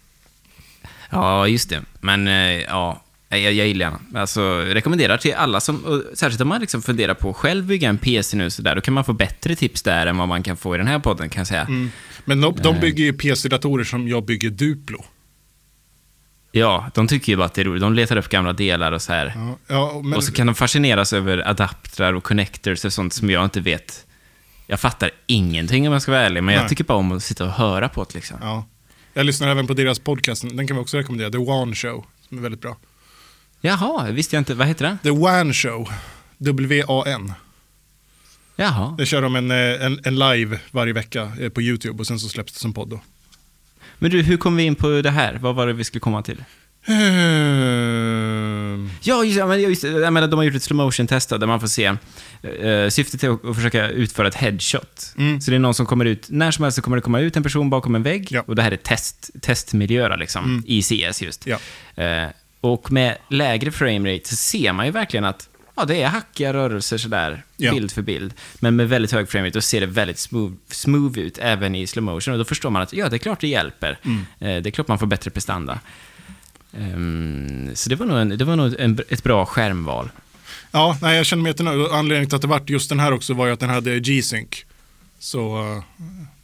Ja, just det. Men eh, ja, jag, jag gillar den. Alltså, rekommenderar till alla som, särskilt om man liksom funderar på att själv bygga en PC nu så där, då kan man få bättre tips där än vad man kan få i den här podden, kan jag säga. Men de, de Eh. bygger ju PC-datorer som jag bygger Duplo. Ja, de tycker ju bara att det är roligt. De letar upp gamla delar och så här. Ja, ja, men, Och så kan de fascineras över adaptrar och connectors och sånt som jag inte vet. Jag fattar ingenting om jag ska vara ärlig, men jag Nej. tycker bara om att sitta och höra på det liksom. ja. Jag lyssnar även på deras podcast, den kan vi också rekommendera, The One Show, som är väldigt bra. Jaha, visste jag inte. Vad heter den? The One Show, W-A-N. Jaha. Det kör de en, eh, en, en live varje vecka eh, på YouTube och sen så släpps det som podd då. Men du, hur kom vi in på det här? Vad var det vi skulle komma till? Ehm, Ja, just, ja, men just, jag menar, de har gjort ett slow motion test där man får se. Uh, syftet är att, försöka utföra ett headshot. Mm. Så det är någon som kommer ut, när som helst så kommer det komma ut en person bakom en vägg. Ja. Och det här är test, testmiljöer liksom, Mm. i CS just. Ja. Eh, och med lägre framerate så ser man ju verkligen att ja, det är hackiga rörelser sådär, Ja. bild för bild. Men med väldigt hög framerate, då ser det väldigt smooth, smooth ut även i slow motion. Och då förstår man att ja, det är klart det hjälper. Mm. Eh, det är klart man får bättre prestanda. Ehm, så det var nog, en, det var nog en, ett bra skärmval. Ja, nej, jag känner mig jättenöjd. Anledningen till att det vart just den här också var ju att den hade G-Sync. Så,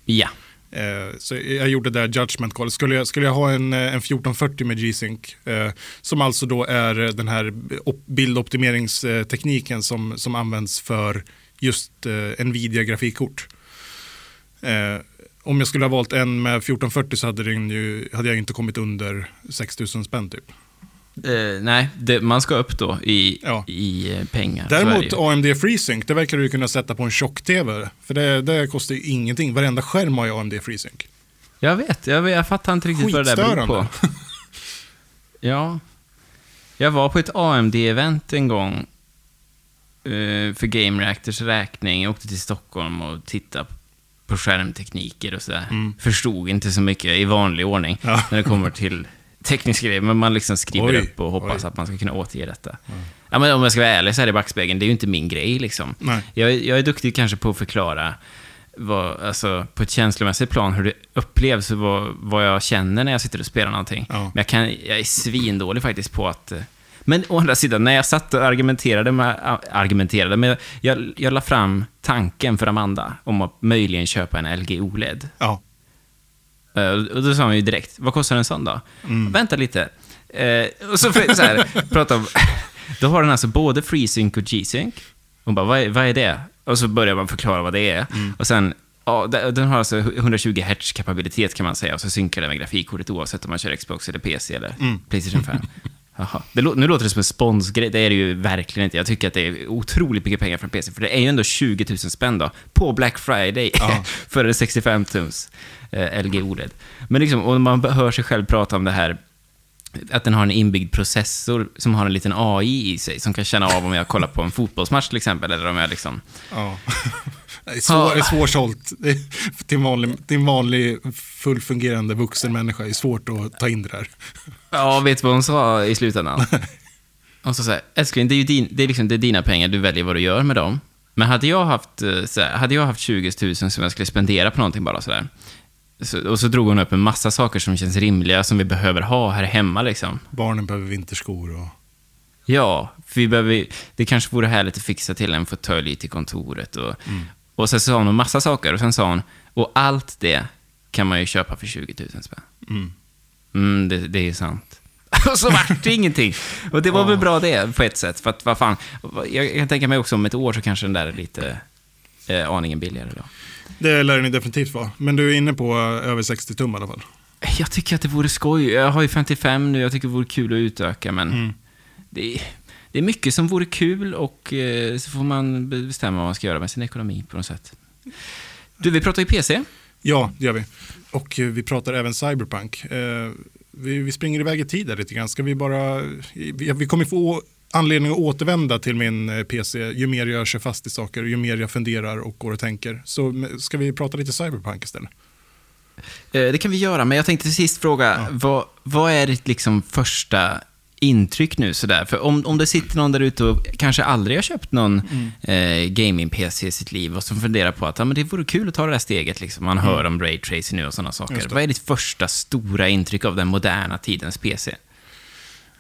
Ja eh, så jag gjorde där judgment call. Skulle jag, skulle jag ha en, eh, en 1440 med G-Sync, eh, som alltså då är eh, den här bildoptimeringstekniken som, som används för just eh, Nvidia-grafikkort. Eh, om jag skulle ha valt en med 1440 så hade, den ju, hade jag inte kommit under 6000 spänn typ. Eh, nej, det, man ska upp då i, Ja. i eh, pengar. Däremot. AMD FreeSync, det verkar du kunna sätta på en tjock-tv. För det, det kostar ju ingenting. Varenda skärm har ju AMD FreeSync. Jag vet, jag, jag fattar inte riktigt vad det där beror på. Ja. Jag var på ett AMD-event en gång eh, för Game Reactors räkning. Jag åkte till Stockholm och tittade på skärmtekniker och sådär. Mm. Förstod inte så mycket i vanlig ordning Ja. när det kommer till tekniska grejer, men man liksom skriver Oj, upp och hoppas oj. att man ska kunna återge detta. Ja, men om jag ska vara ärlig så här i backspegeln, det är ju inte min grej liksom. Jag, är- jag är duktig kanske på att förklara vad, alltså, på ett känslomässigt plan hur det upplevs och vad, vad jag känner när jag sitter och spelar någonting. Ja. Men jag, kan, jag är svindålig faktiskt på att... Men å andra sidan, när jag satt och argumenterade med... Argumenterade, men jag, jag la fram tanken för Amanda om att möjligen köpa en LG OLED. Ja. Eh, Och då sa hon ju direkt, vad kostar en sån då? Mm. Vänta lite. Eh, och så, så här, prata om, då har den alltså både FreeSync och G-Sync. Hon bara, vad är, vad är det? Och så börjar man förklara vad det är. Mm. Och sen, ja, de- den har alltså 120 Hz kapabilitet kan man säga, och så synkar den med grafikkortet oavsett om man kör Xbox eller PC eller Mm. Playstation 5. Jaha. Det, nu låter det som en sponsgrej, det är det ju verkligen inte. Jag tycker att det är otroligt mycket pengar för en PC, för det är ju ändå 20 000 spänn då, på Black Friday, Ja. för en 65 tums eh, LG OLED. Men liksom, och man hör sig själv prata om det här, att den har en inbyggd processor som har en liten AI i sig, som kan känna av om jag kollar på en fotbollsmatch till exempel, eller om jag liksom... ja. Det är, svår, är svårsålt. Är- Till en vanlig, till en vanlig fullfungerande vuxen människa är det svårt att ta in det där. Ja, vet du vad hon sa i slutändan? Hon sa så här, älskling, det är ju din, det är liksom, det är dina pengar, du väljer vad du gör med dem. Men hade jag haft, eh, så här, hade jag haft 20 000 som jag skulle spendera på någonting bara sådär, så, och så drog hon upp en massa saker som känns rimliga, som vi behöver ha här hemma liksom. Barnen behöver vinterskor och... Ja, för vi behöver, det kanske vore härligt att fixa till en fåtölj till kontoret. Och, och sen sa hon en massa saker och sen sa hon, och allt det kan man ju köpa för 20 000 spänn. Mm. Mm, det, det är sant. Och så vart det ingenting. Och det var väl bra det, på ett sätt. För att, vad fan, jag, jag kan tänka mig också om ett år så kanske den där är lite eh, aningen billigare då. Det lär den definitivt vara. Men du är inne på eh, över 60 tum i alla fall. Jag tycker att det vore skoj. Jag har ju 55 nu, jag tycker det vore kul att utöka, men Mm. det, är, det är mycket som vore kul och eh, så får man bestämma vad man ska göra med sin ekonomi på något sätt. Du, vi pratar ju PC. Ja, det gör vi. Och eh, vi pratar även cyberpunk. Eh, vi, vi springer iväg i tid där lite grann. Ska vi bara... Vi, vi kommer få anledning att återvända till min eh, PC ju mer jag kör fast i saker, ju mer jag funderar och går och tänker. Så ska vi prata lite cyberpunk istället? Eh, Det kan vi göra, men jag tänkte till sist fråga, vad, vad är ditt liksom första intryck nu sådär? För om, om det sitter någon där ute och kanske aldrig har köpt någon eh, gaming-PC i sitt liv och som funderar på att ja, men det vore kul att ta det där steget, liksom. man hör om Ray Tracing nu och sådana saker. Vad är ditt första stora intryck av den moderna tidens PC?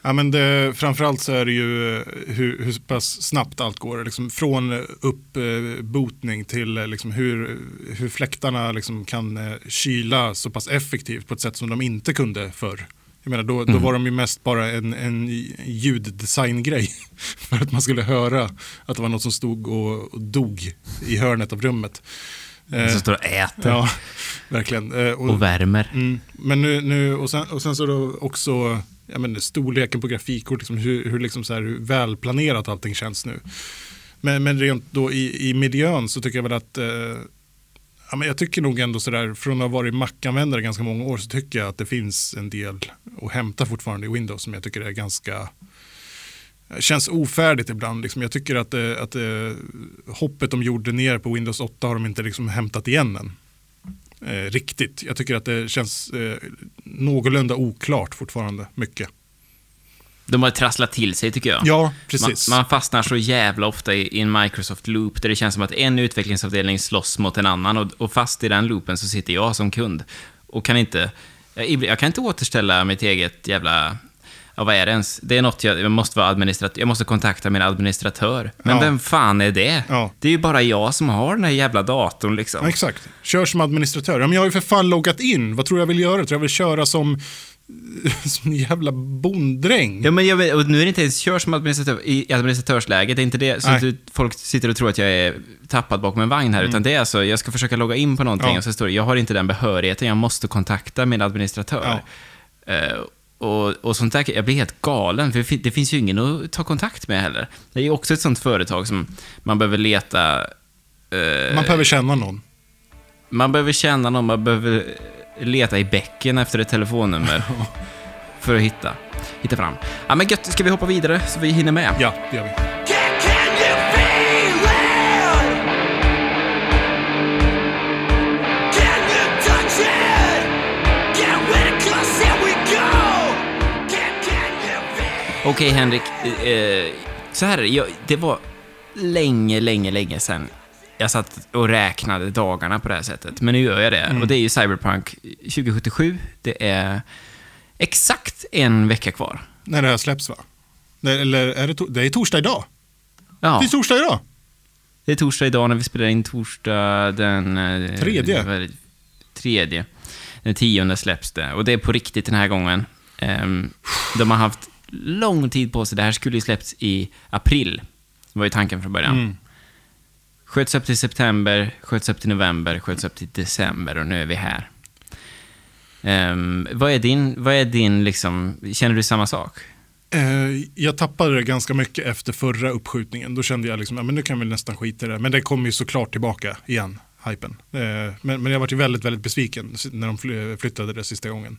Ja, men det, framförallt så är det ju eh, hur, hur pass snabbt allt går. Liksom från uppbotning till eh, liksom hur, hur fläktarna liksom kan eh, kyla så pass effektivt på ett sätt som de inte kunde förr. Jag menar, då, då var de ju mest bara en, en ljuddesigngrej för att man skulle höra att det var något som stod och, och dog i hörnet av rummet. Eh, Som står och äter ja, verkligen. Eh, och värmer. Mm. Men nu, nu och, sen, och sen så då också ja, men storleken på grafikkort, liksom hur, hur, liksom så här, hur välplanerat allting känns nu. Men, men rent då i, i miljön så tycker jag väl att eh, ja, men jag tycker nog ändå sådär, från att ha varit Mac-användare ganska många år så tycker jag att det finns en del att hämta fortfarande i Windows som jag tycker är ganska Känns ofärdigt ibland. Liksom. Jag tycker att, eh, att, att hoppet de gjorde ner på Windows 8 har de inte liksom hämtat igen än eh, riktigt. Jag tycker att det känns eh, någorlunda oklart fortfarande, mycket. De har trasslat till sig, tycker jag. Ja, precis. Man, man fastnar så jävla ofta i, i en Microsoft loop där det känns som att en utvecklingsavdelning slåss mot en annan och, och fast i den loopen så sitter jag som kund och kan inte... Jag, jag kan inte återställa mitt eget jävla... Ja, vad är det ens? Det är något jag, jag måste vara administratör. Jag måste kontakta min administratör. Men Ja. vem fan är det? Ja. Det är ju bara jag som har den här jävla datorn liksom. Ja, exakt. Kör som administratör. Ja, men jag har ju för fan loggat in. Vad tror jag vill göra? Tror jag vill köra som, som jävla bonddräng? Ja, men jag vet, och nu är det inte ens kör som administratör, i administratörsläget. Det är inte det, att du- folk sitter och tror att jag är tappad bakom en vagn här, utan det är alltså, jag ska försöka logga in på någonting Mm. Ja. och så står det, jag har inte den behörigheten, jag måste kontakta min administratör. Eh, och, och sånt där, jag blir helt galen, för det fin- det finns ju ingen att ta kontakt med heller. Det är ju också ett sånt företag som man behöver leta... eh, Man behöver känna någon. man behöver känna någon, man behöver leta i bäcken efter ett telefonnummer för att hitta, hitta fram. Ja, men gött, ska vi hoppa vidare så vi hinner med? Ja, det gör vi. Okej, Henrik. Eh, så här är det. Jag, det var länge, länge, länge sedan jag satt och räknade dagarna på det här sättet. Men nu gör jag det. Och det är ju Cyberpunk 2077. Det är exakt en vecka kvar. När det här släpps va? Eller är det, det är torsdag idag? Ja, Det är torsdag idag? det är torsdag idag när vi spelar in torsdag den... eh, Tredje. Tredje. Den tionde släpps det. Och det är på riktigt den här gången. Ehm, de har haft lång tid på sig. Det här skulle ju släppts i april. Det var ju tanken från början. Mm. Sköts upp till september, sköts upp till november, sköts upp till december och nu är vi här. Ehm, vad är din, vad är din liksom, känner du samma sak? Eh, jag tappade det ganska mycket efter förra uppskjutningen. Då kände jag liksom, ja, men nu kan vi nästan skita i det. Men det kommer ju såklart tillbaka igen, hypen. Eh, men, men jag var ju väldigt, väldigt besviken när de fly- flyttade det sista gången.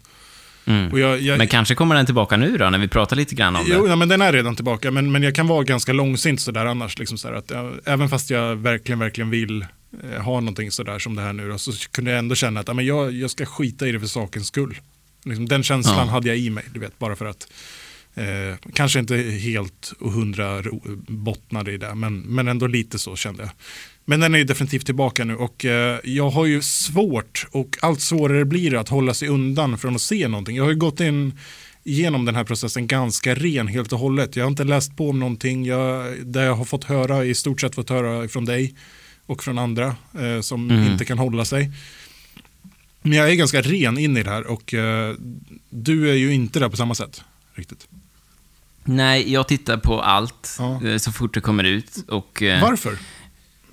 Mm. Jag, jag, Men kanske kommer den tillbaka nu då, när vi pratar lite grann om Jo, det? ja, men den är redan tillbaka, men, men jag kan vara ganska långsint sådär annars. Liksom sådär, att jag, även fast jag verkligen, verkligen vill eh, ha någonting sådär som det här nu, då, så kunde jag ändå känna att ja, men jag, jag ska skita i det för sakens skull. Liksom, den känslan Ja. hade jag i mig, du vet, bara för att eh, kanske inte helt och hundra bottnade i det, men, men ändå lite så kände jag. Men den är ju definitivt tillbaka nu och eh, jag har ju svårt och allt svårare blir det att hålla sig undan från att se någonting. Jag har ju gått in genom den här processen ganska ren helt och hållet. Jag har inte läst på om någonting. Jag, det jag har fått höra, i stort sett fått höra från dig och från andra eh, som Mm. inte kan hålla sig. Men jag är ganska ren in i det här och eh, du är ju inte där på samma sätt. Riktigt. Nej, jag tittar på allt Ja. eh, så fort det kommer ut. Och, eh, Varför?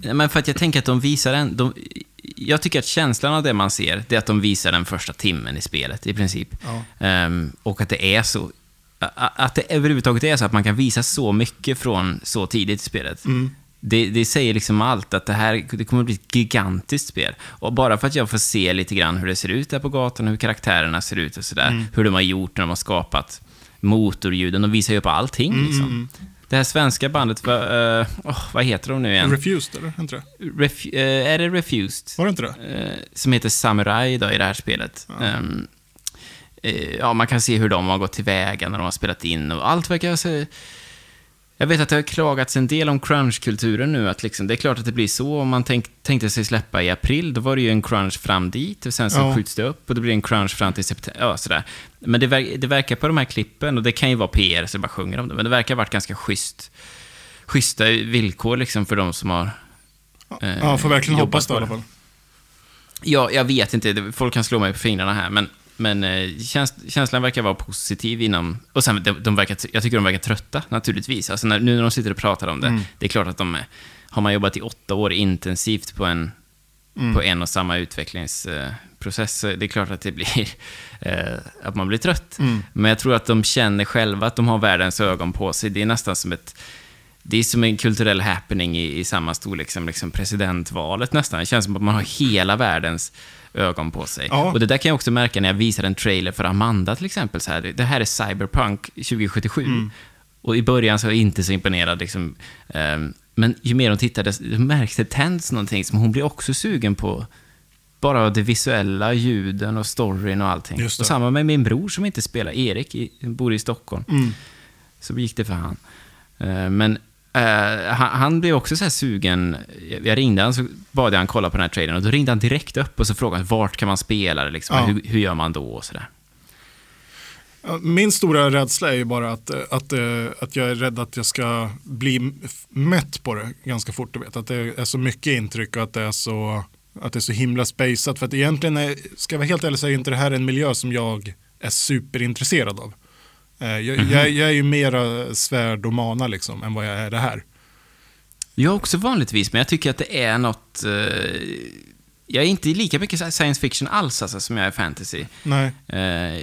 Men för att jag tänker att de visar en... De, jag tycker att känslan av det man ser, det är att de visar den första timmen i spelet i princip. Ja. Ehm, och att det är så, att det överhuvudtaget är så att man kan visa så mycket från så tidigt i spelet. Mm. Det, det säger liksom allt, att det här det kommer att bli ett gigantiskt spel. Och bara för att jag får se lite grann hur det ser ut där på gatan, hur karaktärerna ser ut och sådär, Mm. hur de har gjort när de har skapat motorljuden, de visar ju upp allting Mm, liksom. Det här svenska bandet, vad, eh, åh, vad heter de nu igen? Refused, eller? Inte det? Ref, eh, är det Refused? Var det inte det? Eh, som heter Samurai då, i det här spelet. Ehm, eh, ja, man kan se hur de har gått tillväga när de har spelat in och allt verkar så... Jag vet att det har klagats en del om crunch-kulturen nu, att liksom, det är klart att det blir så. Om man tänk, tänkte sig släppa i april, då var det ju en crunch fram dit och sen så Ja. skjuts det upp och det blir en crunch fram till september. Ja, sådär. Men det, ver- det verkar på de här klippen, och det kan ju vara PR så det bara sjunger om det, men det verkar ha varit ganska schysst, schyssta villkor liksom för de som har eh, Ja, får verkligen jobbat hoppas det i alla fall. Ja, jag vet inte. Det- Folk kan slå mig på fingrarna här, men, men eh, käns känslan verkar vara positiv inom... Och sen, de, de verkar, jag tycker de verkar trötta, naturligtvis. Alltså när, nu när de sitter och pratar om det, Mm. det är klart att de. Har man jobbat i åtta år intensivt på en, Mm. på en och samma utvecklingsprocess, det är klart att det blir... Eh, att man blir trött. Mm. Men jag tror att de känner själva att de har världens ögon på sig. Det är nästan som ett... Det är som en kulturell happening i, i samma storlek som liksom presidentvalet nästan. Det känns som att man har hela världens ögon på sig. Ja. Och det där kan jag också märka när jag visar en trailer för Amanda till exempel. Så här, det här är Cyberpunk 2077. Mm. Och i början så är jag inte så imponerad. Liksom, ehm, men ju mer hon märks det tänds någonting som hon blir också sugen på. Bara det visuella, ljuden och storyn och allting. Och samma med min bror som inte spelar, Erik, i, bor i Stockholm. Mm. Så gick det för han. Eh, Men eh, han, han blev också så här sugen. Jag ringde han så bad jag han kolla på den här trailern och då ringde han direkt upp och så frågade han, vart kan man spela det liksom? Ja. Hur, hur gör man då och sådär. Min stora rädsla är ju bara att, eh, att, eh, att jag är rädd att jag ska bli mätt på det ganska fort. Du vet. Att det är så mycket intryck och att det är så, att det är så himla spejsat. För att egentligen, är, ska jag vara helt ärlig så är inte det här en miljö som jag är superintresserad av. Eh, Jag, jag, jag är ju mera svärd och mana liksom än vad jag är det här. Jag också vanligtvis, men jag tycker att det är något... eh, jag är inte lika mycket science fiction alls alltså, som jag är fantasy. Nej. Eh,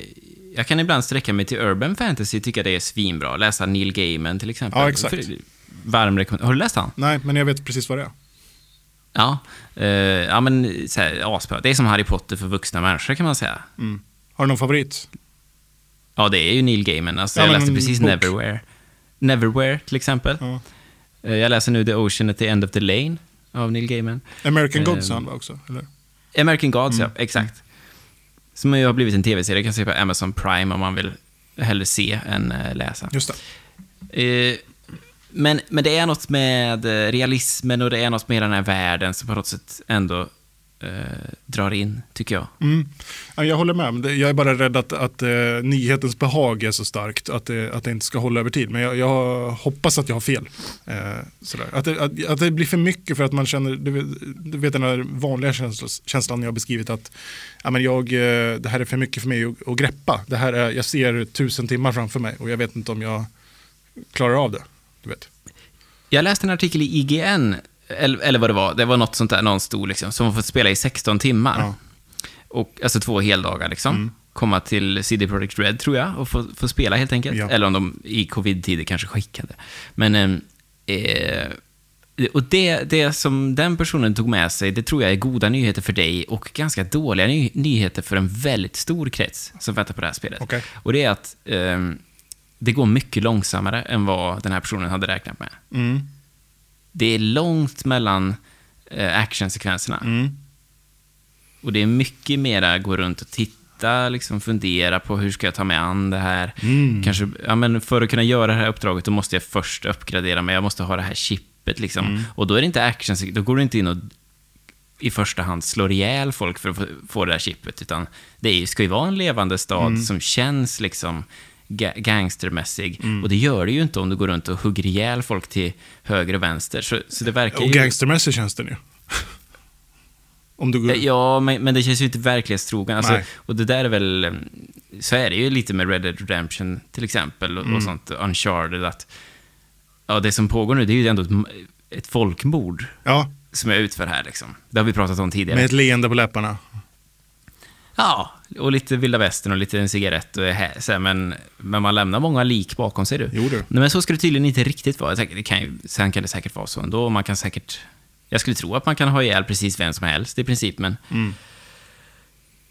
jag kan ibland sträcka mig till urban fantasy, tycka det är svinbra. Läsa Neil Gaiman till exempel. Ja, exakt. För- Varm rekommendation. Har du läst han? Nej, men jag vet precis vad det är. Ja. Eh, ja, men så här, asbra. Det är som Harry Potter för vuxna människor kan man säga. Mm. Har du någon favorit? Ja, det är ju Neil Gaiman. Alltså, Ja, jag läste precis bok. Neverwhere. Neverwhere, till exempel. Ja. Eh, jag läser nu The Ocean at the End of the Lane av Neil Gaiman. American. Gods var också, eller? American Gods, Mm. ja. Exakt. Som ju har blivit en tv-serie. kan se på Amazon Prime om man vill hellre se än eh, läsa. Just det. Eh, men, men det är något med realismen och det är något med den här världen som på något sätt ändå eh, drar in, tycker jag. Mm. Ja, Jag håller med. Jag är bara rädd att, att eh, nyhetens behag är så starkt att det, att det inte ska hålla över tid. Men jag, jag hoppas att jag har fel. Eh. Att, det, att, att det blir för mycket för att man känner, du vet, du vet den här vanliga känslan, känslan jag har beskrivit att ja, men jag, eh, det här är för mycket för mig att, att greppa. Det här är, jag ser tusen timmar framför mig och jag vet inte om jag klarar av det. Du vet. Jag läste en artikel i IGN, eller, eller vad det var, det var något sånt där, någon stod liksom, som har fått spela i 16 timmar. Ja. Och, alltså två heldagar liksom. Mm. Komma till CD Projekt Red, tror jag, och få, få spela helt enkelt. Ja. Eller om de i covid-tider kanske skickade. Men, ehm, eh, och det, det som den personen tog med sig, det tror jag är goda nyheter för dig och ganska dåliga ny, nyheter för en väldigt stor krets som väntar på det här spelet. Okej. Och det är att ehm, det går mycket långsammare än vad den här personen hade räknat med. Mm. Det är långt mellan eh, actionsekvenserna. Mm. Och det är mycket mera gå runt och titta, liksom fundera på hur ska jag ta mig an det här. Mm. Kanske, ja, men för att kunna göra det här uppdraget, då måste jag först uppgradera mig. Jag måste ha det här chippet liksom. Mm. Och då är det inte action, då går du inte in och i första hand slår ihjäl folk för att få, det här chippet, utan det ska ju vara en levande stad Mm. som känns liksom ga- gangstermässig. Och det gör det ju inte om du går runt och hugger ihjäl folk till höger och vänster. Så, så det verkar Och ju... gangstermässig känns den ju. om du går... Eh, Ja, men, men det känns ju inte verklighetstrogen. Alltså, och det där är väl... Så är det ju lite med Red Dead Redemption till exempel och, Mm. och sånt, Uncharted, att... Ja, det som pågår nu, det är ju ändå ett, ett folkmord. Ja, som jag utför här. Liksom. Det har vi pratat om tidigare. Med ett leende på läpparna. Ja, och lite vilda västern och lite en cigarett och här, men, men man lämnar många lik bakom sig du. Jo, du. Men så ska det tydligen inte riktigt vara. Det kan ju, sen kan det säkert vara så ändå. Man kan säkert... Jag skulle tro att man kan ha ihjäl precis vem som helst i princip, men... Mm.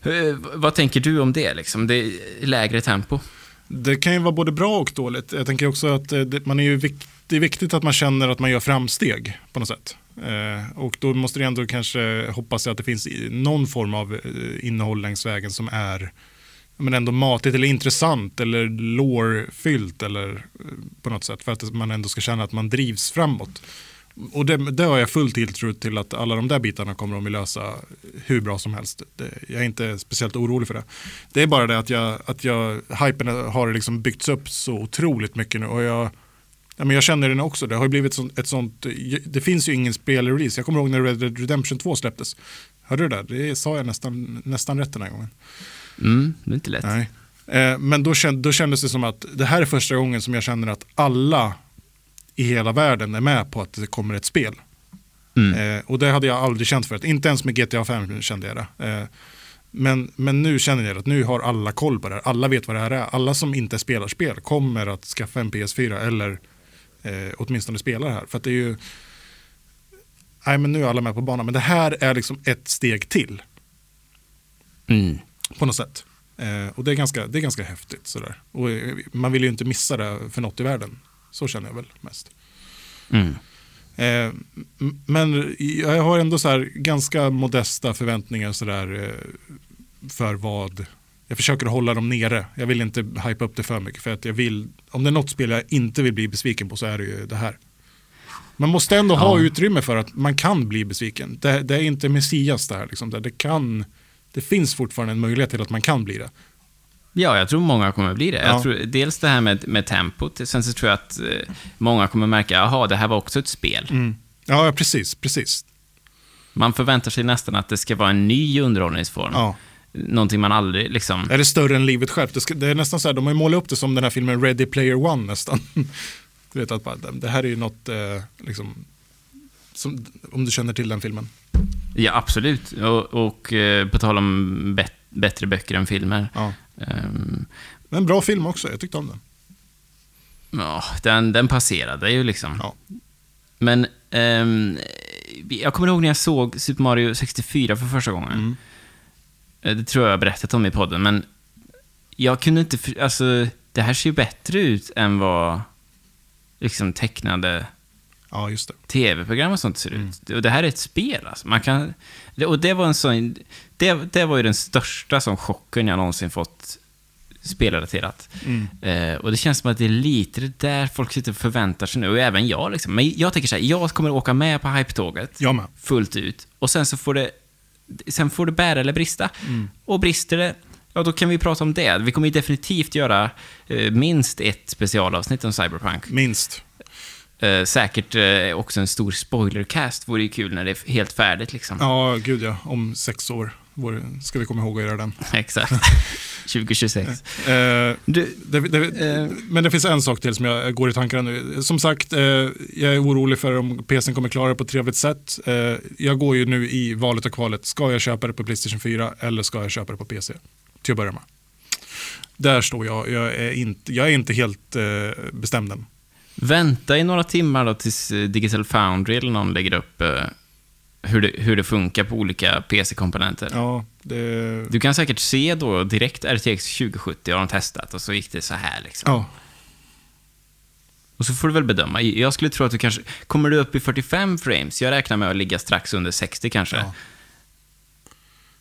Eh, vad tänker du om det, liksom? Det lägre tempo. Det kan ju vara både bra och dåligt. Jag tänker också att eh, det, man är ju vikt, det är viktigt att man känner att man gör framsteg på något sätt. Eh, och då måste det ändå kanske hoppas att det finns någon form av eh, innehåll längs vägen som är men ändå matigt eller intressant eller lårfyllt eller eh, på något sätt för att man ändå ska känna att man drivs framåt. Och det, det har jag full tilltro till att alla de där bitarna kommer de att lösa hur bra som helst. Det, jag är inte speciellt orolig för det. Det är bara det att jag, att jag hypen har liksom byggts upp så otroligt mycket nu och jag, ja, men jag känner den också. Det har blivit sånt, ett sånt, det finns ju ingen spelrelease. Jag kommer ihåg när Red Dead Redemption 2 släpptes. Hörde du det? där? Det sa jag nästan, nästan rätt den här gången. Mm, det är inte lätt. Nej. Eh, men då, känd, då kändes det som att det här är första gången som jag känner att alla i hela världen är med på att det kommer ett spel. Mm. Eh, och det hade jag aldrig känt förut. Inte ens med GTA 5 kände jag det. Eh, men, men nu känner jag att nu har alla koll på det här. Alla vet vad det här är. Alla som inte spelar spel kommer att skaffa en PS4 eller eh, åtminstone spela det här. För att det är ju... Nej men nu är alla med på banan. Men det här är liksom ett steg till Mm. på något sätt. Eh, och det är ganska, det är ganska häftigt. Sådär. Och eh, man vill ju inte missa det för något i världen. Så känner jag väl mest. Mm. Eh, men jag har ändå så här ganska modesta förväntningar sådär, eh, för vad... Jag försöker hålla dem nere. Jag vill inte hypa upp det för mycket. För att jag vill, om det är något spel jag inte vill bli besviken på så är det ju det här. Man måste ändå ha Ja. utrymme för att man kan bli besviken. Det, det är inte Messias det här. Liksom. Det, det, kan, det finns fortfarande en möjlighet till att man kan bli det. Ja, jag tror många kommer bli det. Ja. Jag tror, dels det här med, med tempot, sen så tror jag att eh, många kommer märka, jaha, det här var också ett spel. Ja, precis. precis. Man förväntar sig nästan att det ska vara en ny underhållningsform. Ja. Någonting man aldrig liksom... Är det större än livet självt? Det, ska, det är nästan så här, de har ju målat upp det som den här filmen Ready Player One nästan. Du vet att bara, det här är ju något, eh, liksom, som, om du känner till den filmen. Ja, absolut. Och, och eh, på tal om bet, bättre böcker än filmer. Ja. ehm, Men en bra film också, jag tyckte om den. ja, den, den passerade ju liksom. Ja. Men ehm, jag kommer ihåg när jag såg Super Mario 64 för första gången. Mm. Eh, Det tror jag jag har berättat om i podden, men jag kunde inte... för- Alltså, det här ser ju bättre ut än vad liksom tecknade Ja, tv-program och sånt ser ut. Och det här är ett spel alltså. Man kan, och det var en sån... Det, det var ju den största som chocken jag någonsin fått spelrelaterat. Eh, och det känns som att det är lite det där folk sitter och förväntar sig nu, och även jag liksom. Men jag tänker så här, jag kommer åka med på hype-tåget fullt ut. Och sen så får det, sen får det bära eller brista. Och brister det, ja då kan vi prata om det. Vi kommer ju definitivt göra eh, minst ett specialavsnitt om Cyberpunk. Minst. Eh, säkert eh, också en stor spoilercast vore ju kul när det är helt färdigt liksom. Ja, gud ja. Om sex år ska vi komma ihåg att göra den. Exakt. 2026. Eh, Du, det, det, Eh. Men det finns en sak till som jag går i tankarna nu. Som sagt, eh, jag är orolig för om PCn kommer klara det på ett trevligt sätt. Jag går ju nu i valet och kvalet. Ska jag köpa det på Playstation 4 eller ska jag köpa det på PC? Till att börja med. Där står jag. Jag är inte, jag är inte helt bestämd än. vänta i några timmar då tills Digital Foundry eller någon lägger upp hur, det, hur det funkar på olika PC-komponenter. Ja, det, Du kan säkert se då direkt RTX 2070 har de testat och så gick det så här liksom. ja. Och så får du väl bedöma. Jag skulle tro att du kanske... Kommer du upp i 45 frames? Jag räknar med att ligga strax under 60 kanske. Ja.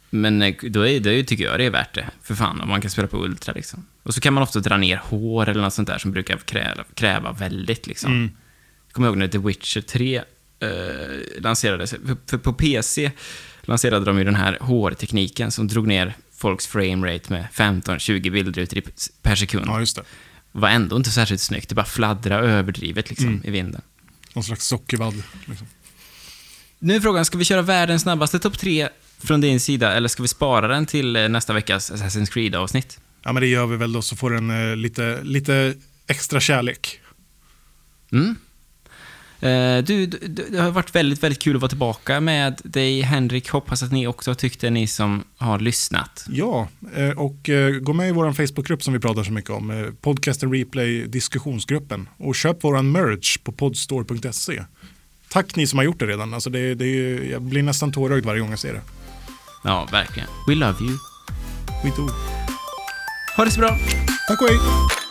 Men eh, då är, det tycker jag det är värt det. För fan, om man kan spela på Ultra liksom. Och så kan man ofta dra ner hår eller något sånt där som brukar kräva, kräva väldigt liksom. Mm. Jag kommer ihåg när The Witcher 3 eh, lanserades. För, för på PC lanserade de ju den här hårtekniken som drog ner folks framerate med 15-20 bildrutor per sekund. ja, just det. var ändå inte särskilt snyggt. Det bara fladdra överdrivet liksom, Mm. i vinden. Någon slags sockervadd. Liksom. Nu är frågan, ska vi köra världens snabbaste topp tre från din sida eller ska vi spara den till eh, nästa veckas Assassin's Creed-avsnitt? Ja, men det gör vi väl då så får den eh, lite, lite extra kärlek. Mm. Eh, Du, du, det har varit väldigt, väldigt kul att vara tillbaka med dig, Henrik. Hoppas att ni också tyckte, ni som har lyssnat. Ja, eh, och eh, gå med i vår Facebookgrupp som vi pratar så mycket om, eh, Podcasten Replay diskussionsgruppen. Och köp vår merch på podstore.se. Tack ni som har gjort det redan. Alltså det, det, jag blir nästan tårögd varje gång jag ser det. Ja, verkligen. We love you. Skitord. Ha det så bra. Tack och hej!